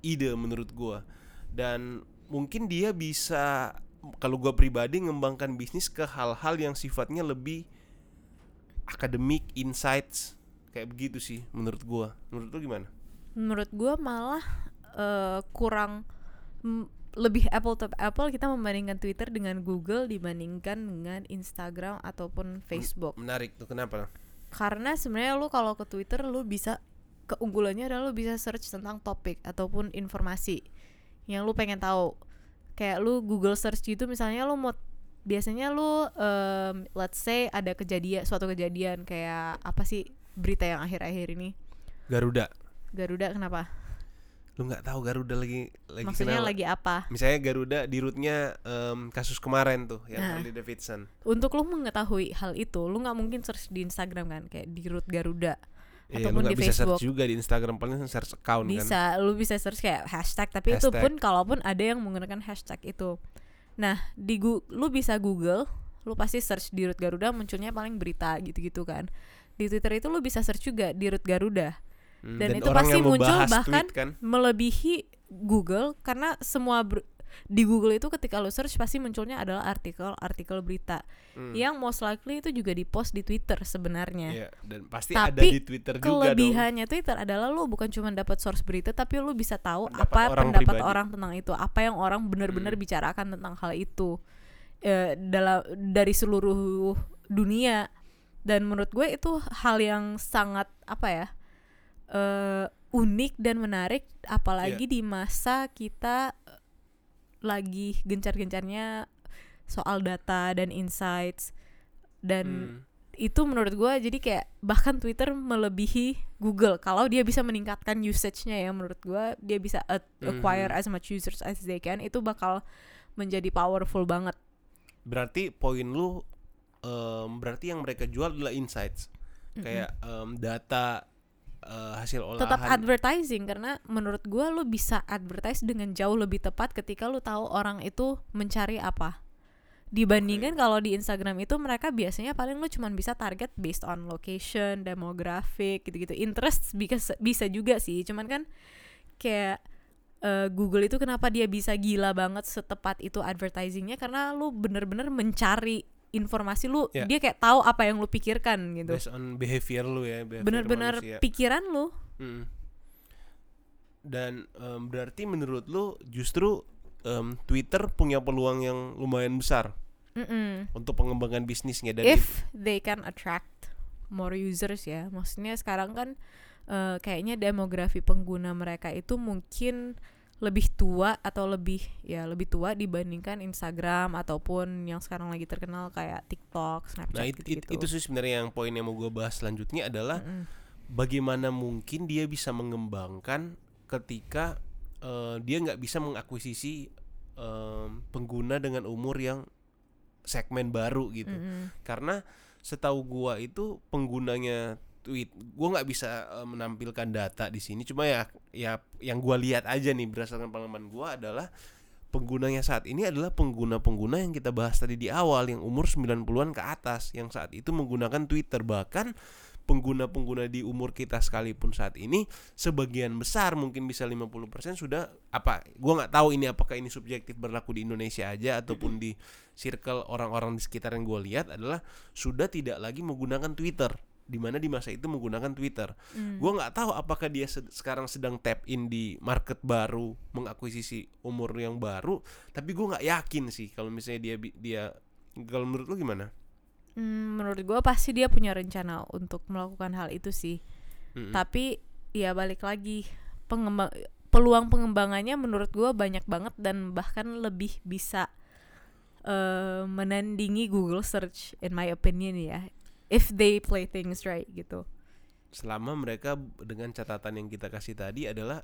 ide menurut gua dan mungkin dia bisa kalau gua pribadi ngembangkan bisnis ke hal-hal yang sifatnya lebih akademik, insights kayak begitu sih menurut gua. Menurut lu gimana? menurut gua malah eh, kurang lebih apple to apple kita membandingkan Twitter dengan Google dibandingkan dengan Instagram ataupun Facebook Menarik tuh kenapa? karena sebenarnya lu kalau ke Twitter lu bisa keunggulannya adalah lu bisa search tentang topik ataupun informasi yang lu pengen tahu kayak lu Google search gitu misalnya lu mau biasanya lu em, let's say ada kejadian suatu kejadian kayak apa sih berita yang akhir-akhir ini Garuda. Garuda kenapa Lu nggak tahu Garuda lagi lagi maksudnya kenapa? lagi apa Misalnya Garuda di rootnya em, kasus kemarin tuh yang Nah. Harley Davidson. untuk lu mengetahui hal itu lu nggak mungkin search di Instagram kan kayak di root Garuda Iya, ataupun lu di bisa Facebook search juga di Instagram paling search account kan. bisa lu bisa search kayak hashtag tapi itu Hashtag. pun kalaupun ada yang menggunakan hashtag itu nah di Gu- lu bisa Google lu pasti search di root Garuda munculnya paling berita gitu-gitu kan di Twitter itu lu bisa search juga di root Garuda Hmm, dan itu orang pasti muncul bahkan kan. melebihi Google karena semua ber- di Google itu ketika lu search pasti munculnya adalah artikel-artikel berita Hmm. yang most likely itu juga di post di Twitter sebenarnya Iya, dan pasti ada Tapi di Twitter juga dong. kelebihannya Twitter adalah lu bukan cuma dapat source berita tapi lu bisa tahu Pendapat apa orang pendapat pribadi. orang tentang itu apa yang orang benar-benar Hmm. bicarakan tentang hal itu eh, dalam dari seluruh dunia dan menurut gue itu hal yang sangat apa ya eh, unik dan menarik apalagi Iya. di masa kita lagi gencar-gencarnya soal data dan insights dan Hmm. itu menurut gue jadi kayak bahkan Twitter melebihi Google kalau dia bisa meningkatkan usage-nya ya menurut gue dia bisa a- acquire Mhm. as much users as they can itu bakal menjadi powerful banget Berarti poin lu em, berarti yang mereka jual adalah insights. Kayak em, data eh, hasil olahan. tetap advertising karena menurut gue lu bisa advertise dengan jauh lebih tepat ketika lu tahu orang itu mencari apa dibandingkan kalau di Instagram itu mereka biasanya paling lu cuman bisa target based on location, demographic gitu-gitu. Interest bisa bisa juga sih, cuman kan kayak eh, Google itu kenapa dia bisa gila banget setepat itu advertisingnya karena lu bener-bener mencari informasi lu Ya. dia kayak tahu apa yang lu pikirkan gitu based on behavior lu ya, bener-bener pikiran lu Mm. Dan em, berarti menurut lu justru em, Twitter punya peluang yang lumayan besar Mm-mm. untuk pengembangan bisnisnya dan if they can attract more users ya maksudnya sekarang kan eh, kayaknya demografi pengguna mereka itu mungkin lebih tua atau lebih ya lebih tua dibandingkan Instagram ataupun yang sekarang lagi terkenal kayak TikTok, Snapchat Nah it- it- gitu-gitu. itu sih sebenarnya yang poin yang mau gue bahas selanjutnya adalah Mm-mm. bagaimana mungkin dia bisa mengembangkan ketika eh, dia nggak bisa mengakuisisi em, pengguna dengan umur yang segmen baru gitu Mm-mm. karena setahu gua itu penggunanya tweet. Gua nggak bisa eh, menampilkan data di sini. Cuma ya ya yang gua lihat aja nih berdasarkan pengalaman gua adalah penggunanya saat ini adalah pengguna-pengguna yang kita bahas tadi di awal yang umur 90-an ke atas yang saat itu menggunakan Twitter. Bahkan pengguna-pengguna di umur kita sekalipun saat ini sebagian besar mungkin bisa 50% sudah apa gua nggak tahu ini apakah ini subjektif berlaku di Indonesia aja ataupun di circle orang-orang di sekitar yang gue lihat adalah sudah tidak lagi menggunakan Twitter di mana di masa itu menggunakan Twitter. Hmm. Gua nggak tahu apakah dia sed- sekarang sedang tap in di market baru, mengakuisisi umur yang baru, tapi gua nggak yakin sih kalau misalnya dia dia kalau menurut lu gimana? Hmm, menurut gue pasti dia punya rencana untuk melakukan hal itu sih. Mm-mm. Tapi ya balik lagi pengembang peluang pengembangannya menurut gue banyak banget dan bahkan lebih bisa eh, menandingi Google search in my opinion ya. If they play things right gitu. Selama mereka dengan catatan yang kita kasih tadi adalah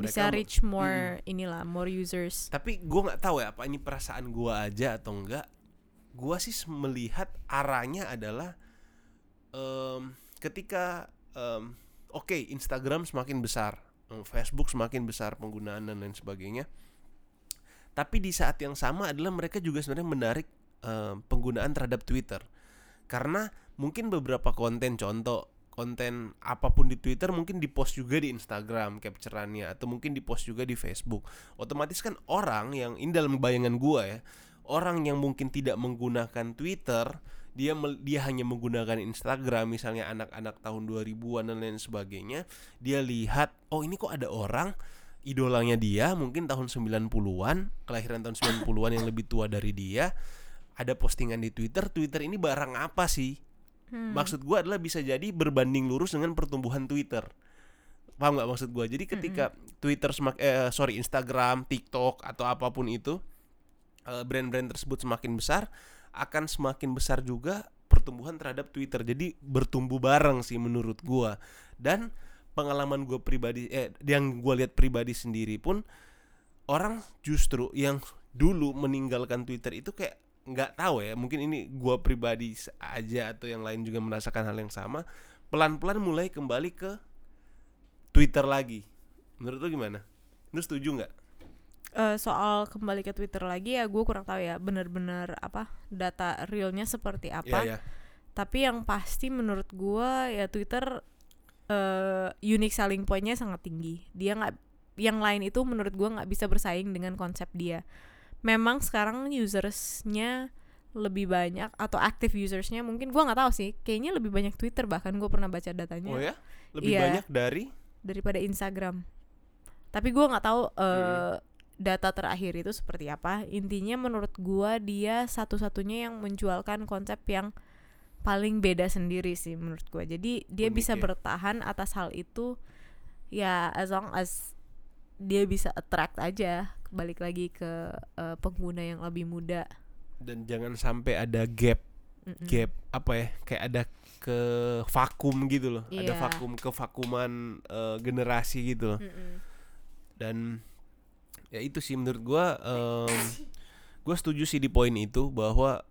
Bisa mereka reach more inilah more users. tapi gua nggak tahu ya apa ini perasaan gua aja atau enggak gua sih melihat arahnya adalah em, ketika em, oke Instagram semakin besar em, Facebook semakin besar penggunaan dan lain sebagainya tapi di saat yang sama adalah mereka juga sebenarnya menarik em, penggunaan terhadap Twitter karena mungkin beberapa konten contoh konten apa pun di Twitter mungkin dipost juga di Instagram capturannya atau mungkin dipost juga di Facebook. Otomatis kan orang yang ini dalam bayangan gua ya orang yang mungkin tidak menggunakan Twitter dia dia hanya menggunakan Instagram misalnya anak-anak tahun 2000-an dan lain sebagainya dia lihat oh ini kok ada orang idolanya dia mungkin tahun 90-an kelahiran tahun 90-an yang lebih tua dari dia ada postingan di Twitter Twitter ini barang apa sih Hmm. Maksud gua adalah bisa jadi berbanding lurus dengan pertumbuhan Twitter. Paham nggak maksud gua? Jadi ketika Twitter semak eh, sorry Instagram, TikTok atau apa pun itu eh, brand-brand tersebut semakin besar, akan semakin besar juga pertumbuhan terhadap Twitter. Jadi bertumbuh bareng sih menurut gua. Dan pengalaman gua pribadi eh yang gua lihat pribadi sendiri pun orang justru yang dulu meninggalkan Twitter itu kayak nggak tahu ya mungkin ini gua pribadi aja atau yang lain juga merasakan hal yang sama pelan-pelan mulai kembali ke Twitter lagi menurut lu gimana lu setuju nggak Eh, soal kembali ke Twitter lagi ya gue kurang tahu ya benar-benar apa data realnya seperti apa. Iya, ya. Tapi yang pasti menurut gua ya Twitter eh unique selling pointnya sangat tinggi. Dia nggak yang lain itu menurut gua nggak bisa bersaing dengan konsep dia. Memang sekarang usersnya lebih banyak atau active usersnya mungkin gua nggak tahu sih. Kayaknya lebih banyak Twitter bahkan gue pernah baca datanya oh ya lebih Iya. banyak dari daripada Instagram. Tapi gua nggak tahu eh, data terakhir itu seperti apa. Intinya menurut gua dia satu-satunya yang menjualkan konsep yang paling beda sendiri sih menurut gua. Jadi dia Unik bisa ya. bertahan atas hal itu ya as long as dia bisa attract aja balik lagi ke eh, pengguna yang lebih muda. dan jangan sampai ada gap Mm-mm. gap apa ya kayak ada ke vakum gitu loh ada Iya. vakum kevakuman eh, generasi gitu loh Mm-mm. dan ya itu sih menurut gua em, gua setuju sih di poin itu bahwa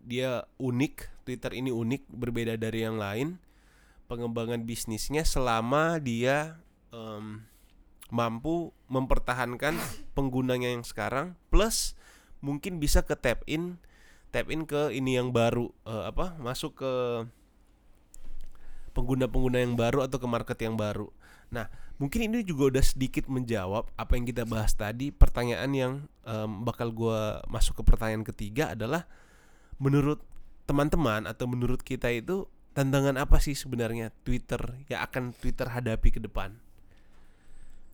dia unik Twitter ini unik berbeda dari yang lain pengembangan bisnisnya selama dia em, mampu mempertahankan penggunanya yang sekarang plus mungkin bisa ke tap in tap in ke ini yang baru eh, apa masuk ke pengguna-pengguna yang baru atau ke market yang baru. Nah, mungkin ini juga udah sedikit menjawab apa yang kita bahas tadi. Pertanyaan yang em, bakal gua masuk ke pertanyaan ketiga adalah menurut teman-teman atau menurut kita itu tantangan apa sih sebenarnya Twitter yang akan Twitter hadapi ke depan?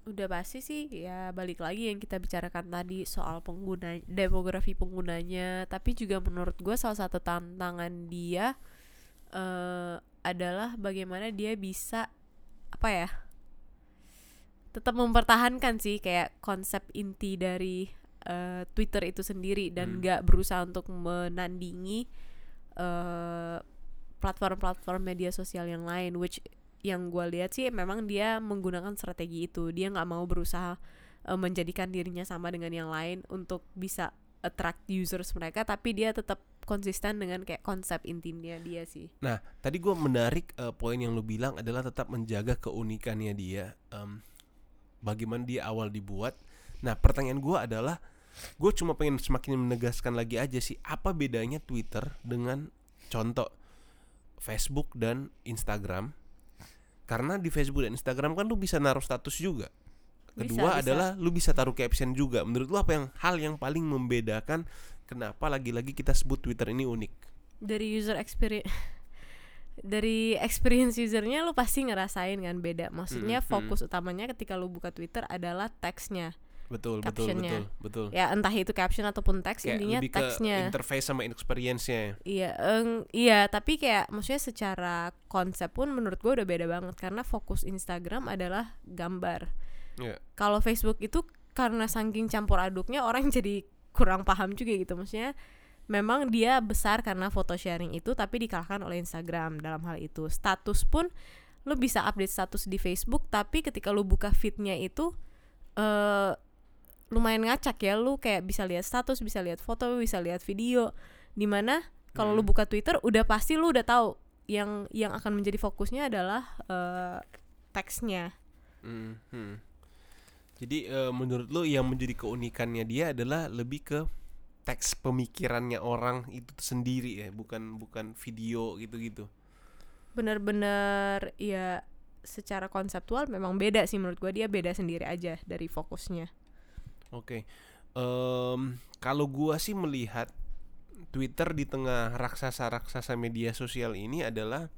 Udah pasti sih ya balik lagi yang kita bicarakan tadi soal pengguna demografi penggunanya tapi juga menurut gue salah satu tantangan dia eh adalah bagaimana dia bisa apa ya tetap mempertahankan sih kayak konsep inti dari eh, Twitter itu sendiri Hmm. dan nggak berusaha untuk menandingi eh, platform-platform media sosial yang lain which yang gue lihat sih memang dia menggunakan strategi itu dia nggak mau berusaha eh, menjadikan dirinya sama dengan yang lain untuk bisa attract users mereka tapi dia tetap konsisten dengan kayak konsep intinya dia sih Nah, tadi gua menarik eh, poin yang lu bilang adalah tetap menjaga keunikannya dia. Em, bagaimana dia awal dibuat. Nah, pertanyaan gua adalah, gue cuma pengen semakin menegaskan lagi aja sih, apa bedanya Twitter dengan contoh Facebook dan Instagram? Karena di Facebook dan Instagram kan lu bisa naruh status juga. Bisa, Kedua bisa. adalah lu bisa taruh caption juga. Menurut lu apa yang hal yang paling membedakan kenapa lagi-lagi kita sebut Twitter ini unik? dari user experience (laughs) dari experience usernya lu pasti ngerasain kan beda maksudnya Mm, mm. fokus utamanya ketika lu buka Twitter adalah teksnya betul betul Captionnya. betul betul ya entah itu caption ataupun teks kayak intinya lebih ke teksnya interface sama experience-nya Iya, eng, iya, tapi kayak maksudnya secara konsep pun menurut gue udah beda banget karena fokus Instagram adalah gambar. Iya. Kalau Facebook itu karena saking campur aduknya orang (laughs) jadi kurang paham juga gitu maksudnya. Memang dia besar karena foto sharing itu tapi dikalahkan oleh Instagram dalam hal itu. Status pun lu bisa update status di Facebook tapi ketika lu buka feednya itu eh lumayan ngacak ya lu kayak bisa lihat status, bisa lihat foto, bisa lihat video di mana kalau lu Hmm. buka Twitter udah pasti lu udah tahu yang yang akan menjadi fokusnya adalah eh, teksnya. Hmm, hmm. Jadi eh, menurut lo yang menjadi keunikannya dia adalah lebih ke teks pemikirannya orang itu sendiri ya, bukan bukan video gitu-gitu. Bener-bener ya secara konseptual memang beda sih menurut gua dia beda sendiri aja dari fokusnya. Oke. Em, kalau gua sih melihat Twitter di tengah raksasa-raksasa media sosial ini adalah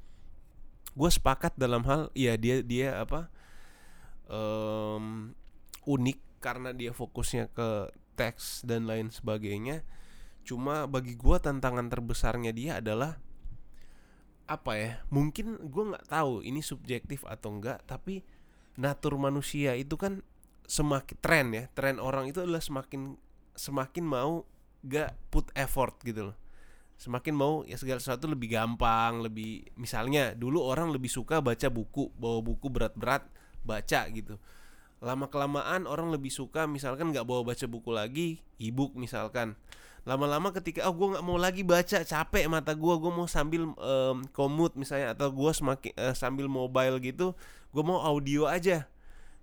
gue sepakat dalam hal ya dia dia apa em, unik karena dia fokusnya ke teks dan lain sebagainya. Cuma bagi gua tantangan terbesarnya dia adalah apa ya? Mungkin gua nggak tahu ini subjektif atau enggak, tapi natur manusia itu kan semakin tren ya tren orang itu adalah semakin semakin mau gak put effort gitu loh. Semakin mau ya segala sesuatu lebih gampang lebih misalnya dulu orang lebih suka baca buku bawa buku berat-berat baca gitu. Lama kelamaan orang lebih suka misalkan nggak bawa baca buku lagi ebook misalkan. Lama-lama ketika oh gue nggak mau lagi baca capek mata gue gue mau sambil em, komut misalnya atau gue semakin eh, sambil mobile gitu gue mau audio aja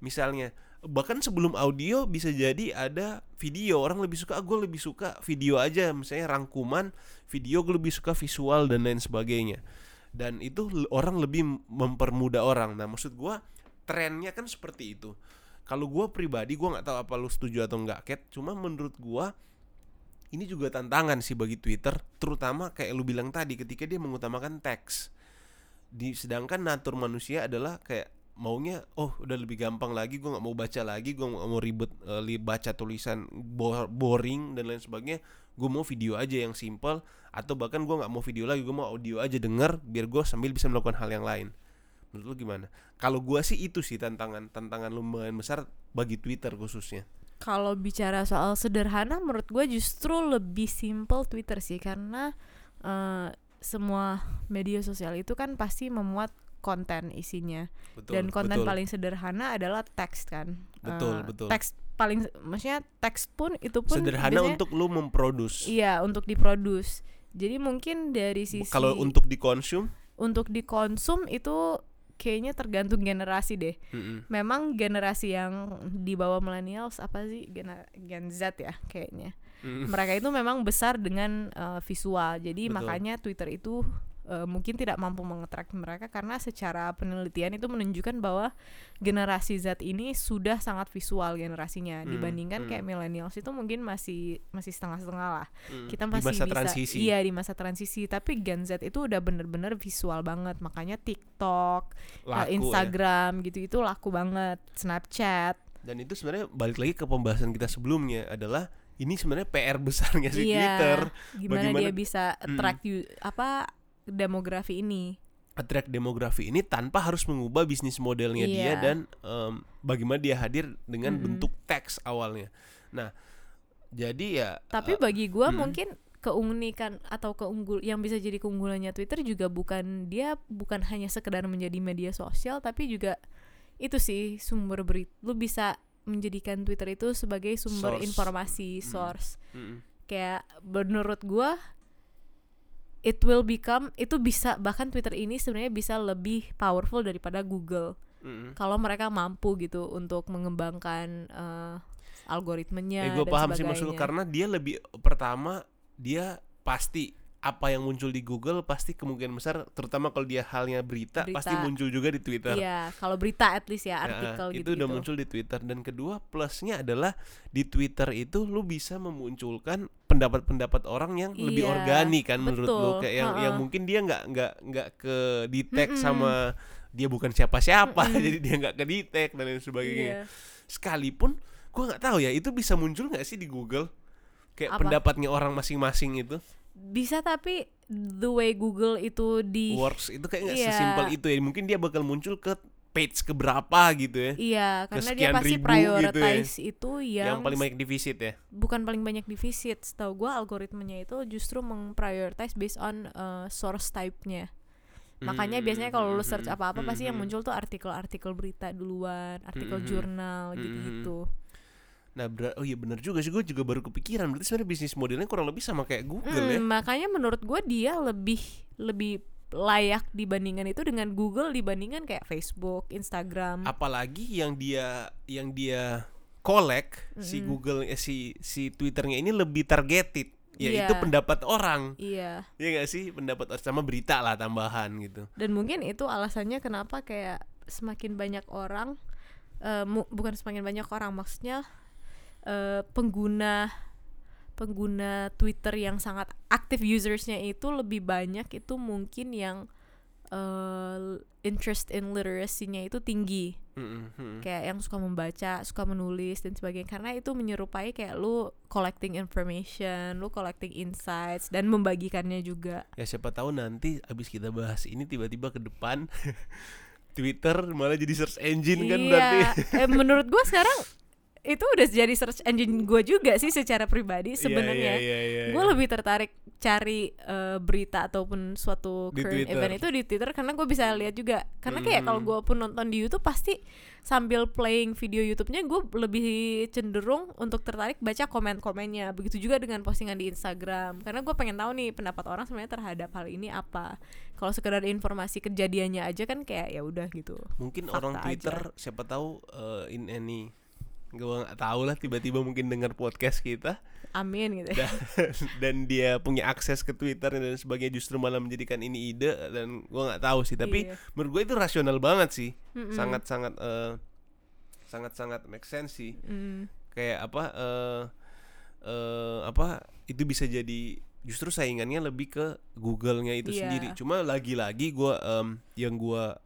misalnya bahkan sebelum audio bisa jadi ada video. Orang lebih suka gue lebih suka video aja. Misalnya rangkuman video gue lebih suka visual dan lain sebagainya. Dan itu orang lebih mempermudah orang. Nah maksud gue trennya kan seperti itu. Kalau gue pribadi gue nggak tahu apa lu setuju atau enggak cat cuma menurut gue ini juga tantangan sih bagi Twitter terutama kayak lu bilang tadi ketika dia mengutamakan teks. Di sedangkan natur manusia adalah kayak maunya oh udah lebih gampang lagi gue nggak mau baca lagi gue nggak mau ribet li- baca tulisan bo- boring dan lain sebagainya. Gue mau video aja yang simple atau bahkan gue nggak mau video lagi gue mau audio aja denger biar gue sambil bisa melakukan hal yang lain. Menurut lu gimana? Kalau gue sih itu sih tantangan tantangan lumayan besar bagi Twitter khususnya. Kalau bicara soal sederhana, menurut gue justru lebih simple Twitter sih karena eh, semua media sosial itu kan pasti memuat konten isinya betul dan konten betul. paling sederhana adalah teks kan. Betul, Eh, betul. Teks paling, maksudnya teks pun itu pun sederhana biasanya- untuk lu memproduce iya untuk diproduce. Jadi mungkin dari sisi kalau untuk dikonsum untuk dikonsum itu kayaknya tergantung generasi deh. mm-mm. Memang generasi yang di bawah millennials apa sih Gen, Gen Z ya kayaknya. Mm-mm. Mereka itu memang besar dengan uh, visual. Jadi Betul. makanya Twitter itu uh, mungkin tidak mampu mengattract mereka karena secara penelitian itu menunjukkan bahwa generasi Z ini sudah sangat visual generasinya Hmm, dibandingkan hmm. kayak millennials itu mungkin masih masih setengah-setengah lah. Mm. Kita di masih masa bisa transisi iya di masa transisi, tapi Gen Z itu udah bener-bener visual banget. Makanya TikTok, uh, Laku ya. Instagram gitu itu laku banget, Snapchat. Dan itu sebenarnya balik lagi ke pembahasan kita sebelumnya adalah ini sebenarnya PR besarnya si iya. Twitter Gimana Bagaimana- dia bisa Mm. attract you- apa demografi ini? attract demografi ini tanpa harus mengubah bisnis modelnya dia Iya. dan em, bagaimana dia hadir dengan Mm-mm. bentuk teks awalnya. Nah, jadi ya Tapi eh, bagi gua mm. mungkin keunikan atau keunggul yang bisa jadi keunggulannya Twitter juga bukan dia bukan hanya sekedar menjadi media sosial tapi juga itu sih sumber berita. Lu bisa menjadikan Twitter itu sebagai sumber Source. informasi, Mm. source. mm-mm. Kayak menurut gua it will become itu bisa bahkan Twitter ini sebenarnya bisa lebih powerful daripada Google Mm-mm. kalau mereka mampu gitu untuk mengembangkan eh, algoritmenya Ya gue paham sih maksud lu karena dia lebih pertama dia pasti apa yang muncul di Google pasti kemungkinan besar terutama kalau dia halnya berita, Berita. pasti muncul juga di Twitter. Iya, kalau berita at least ya Nah, artikel itu gitu. udah muncul di Twitter dan kedua plusnya adalah di Twitter itu lu bisa memunculkan pendapat-pendapat orang yang lebih Iya, organik kan menurut lu betul, kayak yang yang ha-ha. mungkin dia nggak nggak nggak ke detect Mm-mm. sama dia bukan siapa-siapa Mm-mm. jadi dia nggak ke detect dan lain sebagainya Iya. sekalipun gua nggak tahu ya itu bisa muncul nggak sih di Google kayak Apa? pendapatnya orang masing-masing itu Bisa tapi the way Google itu di works itu kayak nggak Iya. sesimpel itu ya mungkin dia bakal muncul ke page keberapa gitu ya Iya, karena dia pasti ribu gitu ya. prioritize itu yang, yang, paling banyak divisit ya bukan paling banyak divisit. Setahu gua algoritmanya itu justru memprioritize based on uh, source type-nya. Makanya Hmm, biasanya kalau hmm, search hmm, apa-apa hmm, pasti yang muncul tuh artikel-artikel berita duluan, artikel jurnal hmm, gitu-gitu. Nah, ber- oh iya benar juga sih gue juga baru kepikiran berarti sebenarnya bisnis modelnya kurang lebih sama kayak Google ya. Hmm, makanya menurut gua dia lebih lebih layak dibandingkan itu dengan Google dibandingkan kayak Facebook, Instagram. Apalagi yang dia yang dia collect si Mm-mm. Google eh, si si Twitternya ini lebih targeted yaitu Iya. pendapat orang. Iya. Ya gak sih pendapat orang sama berita lah tambahan gitu. Dan mungkin itu alasannya kenapa kayak semakin banyak orang mu- bukan semakin banyak orang maksudnya eh, pengguna pengguna Twitter yang sangat aktif usersnya itu lebih banyak itu mungkin yang eh, interest in literacy-nya itu tinggi Mm-mm, mm. kayak yang suka membaca, suka menulis dan sebagainya karena itu menyerupai kayak lu collecting information, lu collecting insights dan membagikannya juga. Ya siapa tahu nanti abis kita bahas ini tiba-tiba ke depan (laughs) Twitter malah jadi search engine kan berarti. iya, eh, menurut gua sekarang itu udah jadi search engine gua juga sih secara pribadi sebenarnya. Iya, iya, iya, iya, Gue iya. lebih tertarik cari eh, berita ataupun suatu Di current Twitter. event itu di Twitter karena gue bisa lihat juga. Karena kayak kalau Hmm. gue pun nonton di YouTube pasti sambil playing video YouTube-nya gue lebih cenderung untuk tertarik baca komen-komennya. Begitu juga dengan postingan di Instagram. Karena gue pengen tahu nih pendapat orang sebenarnya terhadap hal ini apa. Kalau sekedar informasi kejadiannya aja kan kayak ya udah gitu. mungkin fakta orang aja. Twitter siapa tahu eh, in any gue nggak tahu lah tiba-tiba mungkin dengar podcast kita Amin gitu. dan, dan dia punya akses ke Twitter dan sebagainya justru malah menjadikan ini ide dan gue nggak tahu sih tapi Iya. menurut gue itu rasional banget sih Mm-mm. sangat sangat eh, sangat sangat make sense sih Mm. kayak apa eh eh, apa itu bisa jadi justru saingannya lebih ke Google-nya itu Iya. sendiri cuma lagi-lagi gua em, yang gua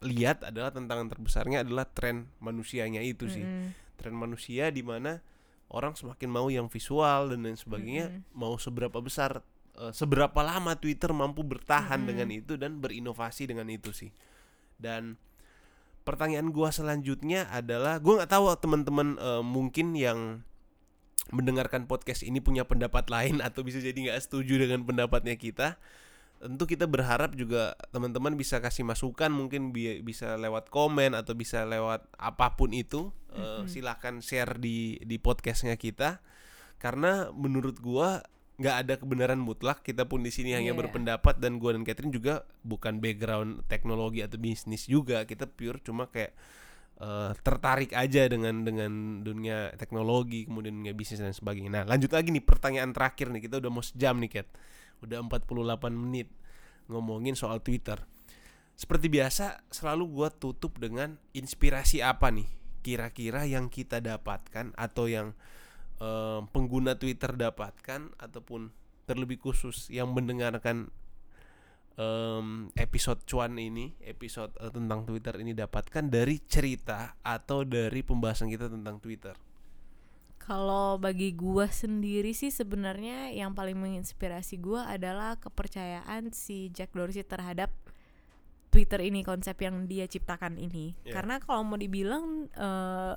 lihat adalah tantangan terbesarnya adalah tren manusianya itu sih Mm-mm. Tren manusia di mana orang semakin mau yang visual dan lain sebagainya Mm-mm. mau seberapa besar eh, seberapa lama Twitter mampu bertahan Mm-mm. dengan itu dan berinovasi dengan itu sih dan pertanyaan gua selanjutnya adalah gua nggak tahu teman-teman eh, mungkin yang mendengarkan podcast ini punya pendapat lain atau bisa jadi nggak setuju dengan pendapatnya kita tentu kita berharap juga teman-teman bisa kasih masukan mungkin bi- bisa lewat komen atau bisa lewat apa pun itu Eh, Mhm. silahkan share di di podcastnya kita karena menurut gua nggak ada kebenaran mutlak kita pun di sini hanya Iya. berpendapat dan gua dan Catherine juga bukan background teknologi atau bisnis juga kita pure cuma kayak eh, tertarik aja dengan dengan dunia teknologi kemudian dunia bisnis dan sebagainya nah lanjut lagi nih pertanyaan terakhir nih kita udah mau sejam nih Cat udah 48 menit ngomongin soal Twitter. Seperti biasa selalu gua tutup dengan inspirasi apa nih? Kira-kira yang kita dapatkan atau yang eh, pengguna Twitter dapatkan ataupun terlebih khusus yang mendengarkan em, episode cuan ini episode eh, tentang Twitter ini dapatkan dari cerita atau dari pembahasan kita tentang Twitter Kalau bagi gua sendiri sih sebenarnya yang paling menginspirasi gua adalah kepercayaan si Jack Dorsey terhadap Twitter ini konsep yang dia ciptakan ini. Iya. Karena kalau mau dibilang eh,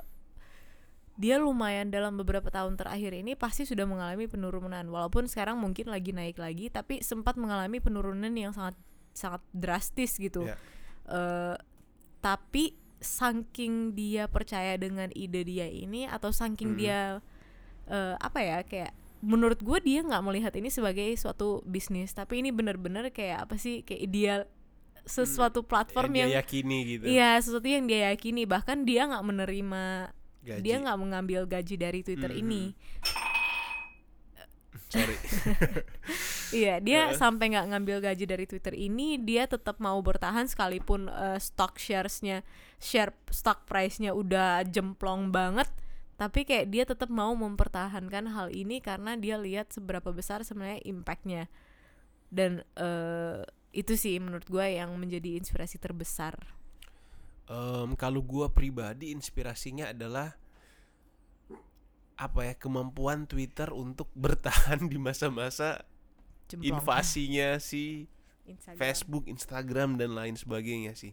dia lumayan dalam beberapa tahun terakhir ini pasti sudah mengalami penurunan. Walaupun sekarang mungkin lagi naik lagi, tapi sempat mengalami penurunan yang sangat sangat drastis gitu. Iya. Eh, tapi saking dia percaya dengan ide dia ini atau saking Mm. dia eh, apa ya kayak menurut gue dia nggak melihat ini sebagai suatu bisnis. Tapi ini benar-benar kayak apa sih kayak ideal sesuatu platform yang yang dia yakini gitu. iya sesuatu yang dia yakini. Bahkan dia nggak menerima gaji. dia nggak mengambil gaji dari Twitter Mhm. ini sorry (laughs) Iya, dia Heeh. sampai nggak ngambil gaji dari Twitter ini, dia tetap mau bertahan sekalipun eh, stock sharesnya, share stock price-nya udah jemplong banget, tapi kayak dia tetap mau mempertahankan hal ini karena dia lihat seberapa besar sebenarnya impact-nya. Dan eh, itu sih menurut gue yang menjadi inspirasi terbesar. Em, kalau gua pribadi inspirasinya adalah apa ya kemampuan Twitter untuk bertahan di masa-masa invasinya si Instagram. Facebook, Instagram dan lain sebagainya sih.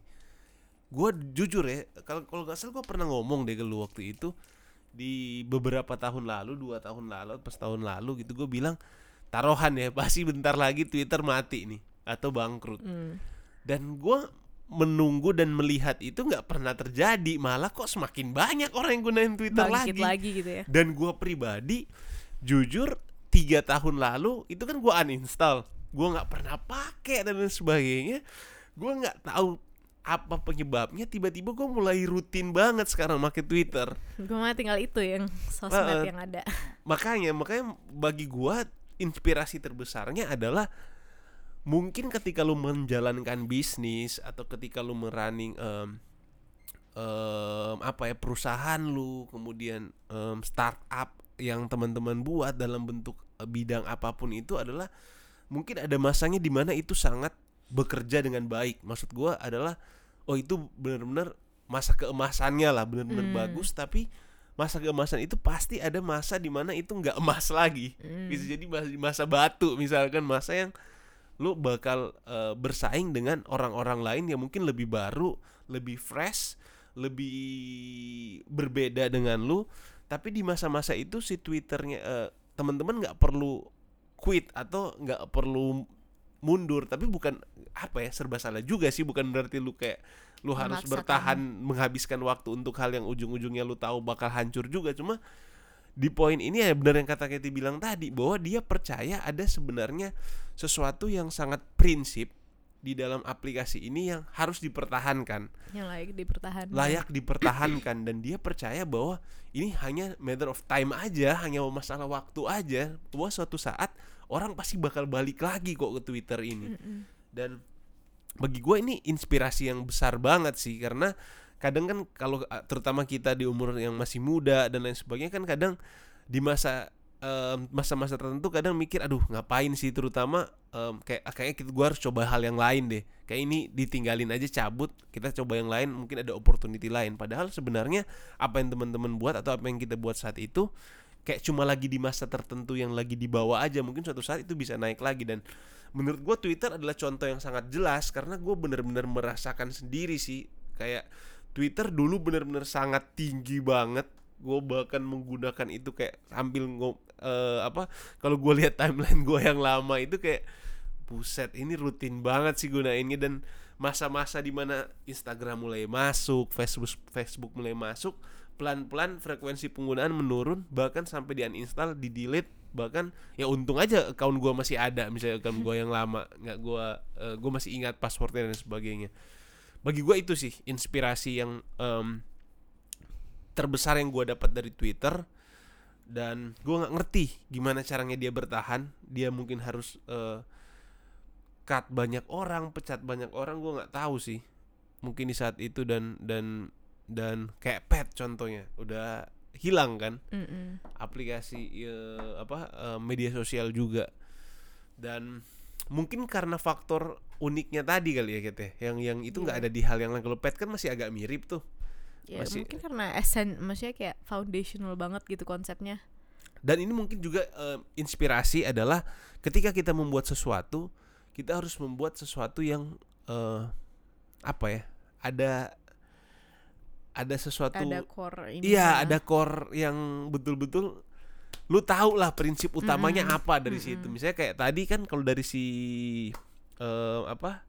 Gua jujur ya, kalau kalau nggak salah gue pernah ngomong deh ke lu waktu itu di beberapa tahun lalu, dua tahun lalu, pas tahun lalu gitu gue bilang taruhan ya pasti bentar lagi Twitter mati nih atau bangkrut. Hmm. Dan gua menunggu dan melihat itu nggak pernah terjadi, malah kok semakin banyak orang yang gunain Twitter Bangkit lagi. lagi gitu ya. Dan gua pribadi jujur tiga tahun lalu itu kan gua uninstall, gua nggak pernah pakai dan lain sebagainya. Gua nggak tahu apa penyebabnya tiba-tiba gue mulai rutin banget sekarang pakai Twitter Gue mah tinggal itu yang sosmed Heeh. yang ada. makanya makanya bagi gua inspirasi terbesarnya adalah mungkin ketika lu menjalankan bisnis atau ketika lu merunning em, em, apa ya perusahaan lu kemudian em, startup yang teman-teman buat dalam bentuk eh, bidang apa pun itu adalah mungkin ada masanya di mana itu sangat bekerja dengan baik maksud gua adalah oh itu benar-benar masa keemasannya lah benar-benar Hmm. bagus tapi masa keemasan itu pasti ada masa di mana itu nggak emas lagi Hmm. bisa jadi masa batu misalkan masa yang lu bakal eh, bersaing dengan orang-orang lain yang mungkin lebih baru lebih fresh lebih berbeda dengan lu. Tapi di masa-masa itu si twitternya eh, teman-teman nggak perlu quit atau nggak perlu mundur. Tapi bukan apa ya serba salah juga sih. Bukan berarti lu kayak lu harus Memaksakan. bertahan menghabiskan waktu untuk hal yang ujung-ujungnya lu tahu bakal hancur juga. Cuma di poin ini ya benar yang kata Katy bilang tadi bahwa dia percaya ada sebenarnya sesuatu yang sangat prinsip di dalam aplikasi ini yang harus dipertahankan. Yang layak dipertahankan. layak (laughs) dipertahankan dan dia percaya bahwa ini hanya matter of time aja hanya masalah waktu aja. Bahwa suatu saat orang pasti bakal balik lagi kok ke Twitter ini. Dan bagi gue ini inspirasi yang besar banget sih karena kadang kan kalau uh, terutama kita di umur yang masih muda dan lain sebagainya kan kadang di masa em, masa-masa tertentu kadang mikir aduh ngapain sih? Terutama em, kayak ah, kayaknya kita gua harus coba hal yang lain deh. Kayak ini ditinggalin aja cabut kita coba yang lain mungkin ada opportunity lain. Padahal sebenarnya apa yang teman-teman buat atau apa yang kita buat saat itu kayak cuma lagi di masa tertentu yang lagi di bawah aja mungkin suatu saat itu bisa naik lagi. Dan menurut gue Twitter adalah contoh yang sangat jelas karena gue bener-bener merasakan sendiri sih. Kayak Twitter dulu bener-bener sangat tinggi banget. Gue bahkan menggunakan itu kayak sambil ngo eh, apa kalau gue lihat timeline gue yang lama itu kayak buset ini rutin banget sih gunainnya. Dan masa-masa di mana Instagram mulai masuk Facebook Facebook mulai masuk pelan-pelan frekuensi penggunaan menurun bahkan sampai di uninstall di delete bahkan ya untung aja account gua masih ada misalnya account gua yang lama nggak gua eh, gua masih ingat passwordnya dan sebagainya bagi gua itu sih inspirasi yang em, terbesar yang gua dapat dari Twitter. Dan gua nggak ngerti gimana caranya dia bertahan. Dia mungkin harus eh, cut banyak orang pecat banyak orang gua nggak tahu sih. Mungkin di saat itu dan dan dan kayak pet contohnya. Udah hilang kan? Mm-mm. aplikasi eh, apa eh, media sosial juga. Dan mungkin karena faktor uniknya tadi kali ya kita yang yang itu nggak Iya. ada di hal yang lain kalau pet kan masih agak mirip tuh Ya, Masih- mungkin karena esen, maksudnya kayak foundational banget gitu konsepnya. dan ini mungkin juga eh, inspirasi adalah ketika kita membuat sesuatu kita harus membuat sesuatu yang eh, apa ya ada ada sesuatu Ada core ini. Iya, ada core yang betul-betul lu tahu lah prinsip utamanya Mm-mm. apa dari situ. Mm-mm. Misalnya kayak tadi kan kalau dari si eh, apa?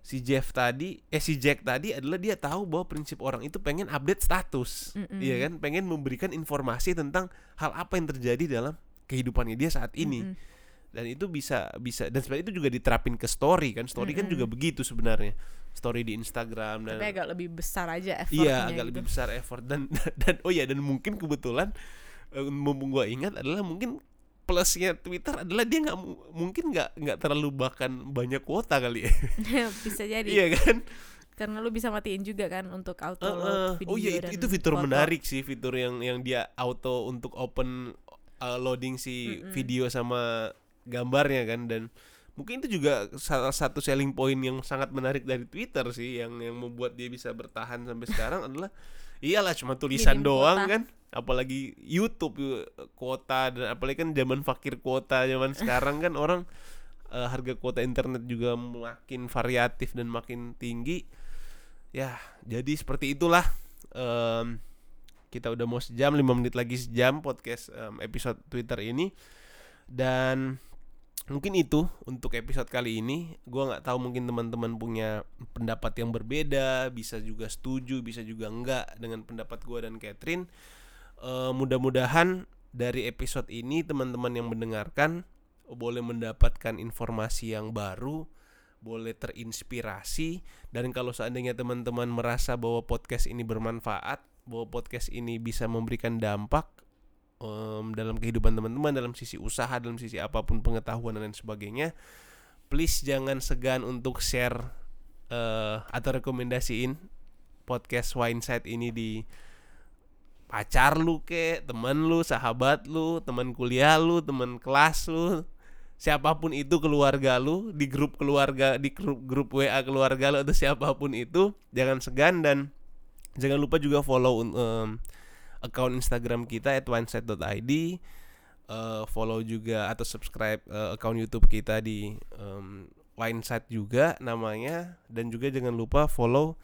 Si Jeff tadi, eh si Jack tadi adalah dia tahu bahwa prinsip orang itu pengen update status. Mm-mm. Iya kan? Pengen memberikan informasi tentang hal apa yang terjadi dalam kehidupannya dia saat ini. Mm-mm. Dan itu bisa bisa dan sebenarnya itu juga diterapin ke story kan. Story kan Mm-mm. juga begitu sebenarnya. Story di Instagram dan Tapi agak lebih besar aja effortnya Iya, agak gitu. lebih besar effort dan (laughs) dan oh ya dan mungkin kebetulan eh, mumpung gua ingat adalah mungkin plusnya Twitter adalah dia nggak mu- mungkin nggak nggak terlalu bahkan banyak kuota kali ya (laughs) bisa jadi iya kan karena lu bisa matiin juga kan untuk auto Uh, uh. video oh iya itu, itu fitur foto. menarik sih fitur yang yang dia auto untuk open uh, loading si Mm-mm. video sama gambarnya kan dan mungkin itu juga salah satu selling point yang sangat menarik dari Twitter sih yang yang membuat dia bisa bertahan sampai sekarang adalah iyalah cuma tulisan Minim doang kuota. kan. Apalagi YouTube uh, kuota dan apalagi kan zaman fakir kuota zaman sekarang kan orang uh, harga kuota internet juga makin variatif dan makin tinggi. Ya jadi seperti itulah Em, kita udah mau sejam 5 menit lagi sejam podcast em, episode Twitter ini. Dan mungkin itu untuk episode kali ini. Gua nggak tahu mungkin teman-teman punya pendapat yang berbeda bisa juga setuju bisa juga enggak dengan pendapat gua dan Catherine. Eh, mudah-mudahan dari episode ini teman-teman yang mendengarkan boleh mendapatkan informasi yang baru boleh terinspirasi dan kalau seandainya teman-teman merasa bahwa podcast ini bermanfaat, bahwa podcast ini bisa memberikan dampak em, dalam kehidupan teman-teman dalam sisi usaha, dalam sisi apa pun pengetahuan dan lain sebagainya, please jangan segan untuk share eh, atau rekomendasiin podcast Wineside ini di pacar lu ke, teman lu, sahabat lu, teman kuliah lu, teman kelas lu, siapa pun itu keluarga lu di grup keluarga di grup grup WA keluarga lu atau siapa pun itu jangan segan dan jangan lupa juga follow um, account Instagram kita @wineside.id eh, follow juga atau subscribe eh, account YouTube kita di um, Wineside juga namanya. Dan juga jangan lupa follow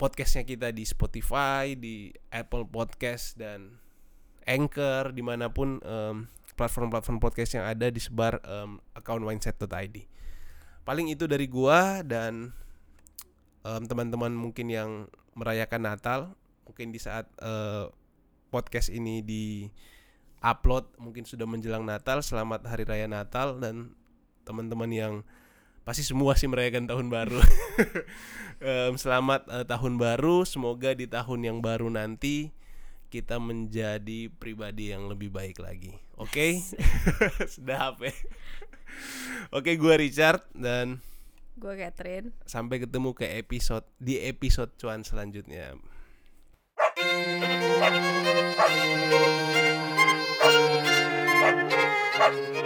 podcastnya kita di Spotify di Apple Podcast dan Anchor di mana pun em, platform-platform podcast yang ada disebar em, account mindset.id. Paling itu dari gua dan em, teman-teman mungkin yang merayakan Natal, mungkin di saat eh, podcast ini di upload mungkin sudah menjelang Natal. Selamat hari raya Natal dan teman-teman yang pasti semua sih merayakan tahun baru. (laughs) Em, selamat eh, tahun baru, semoga di tahun yang baru nanti kita menjadi pribadi yang lebih baik lagi. Oke? Sudah (laughs) ya. Oke, gua Richard dan gue Catherine sampai ketemu ke episode di episode cuan selanjutnya. Thank you.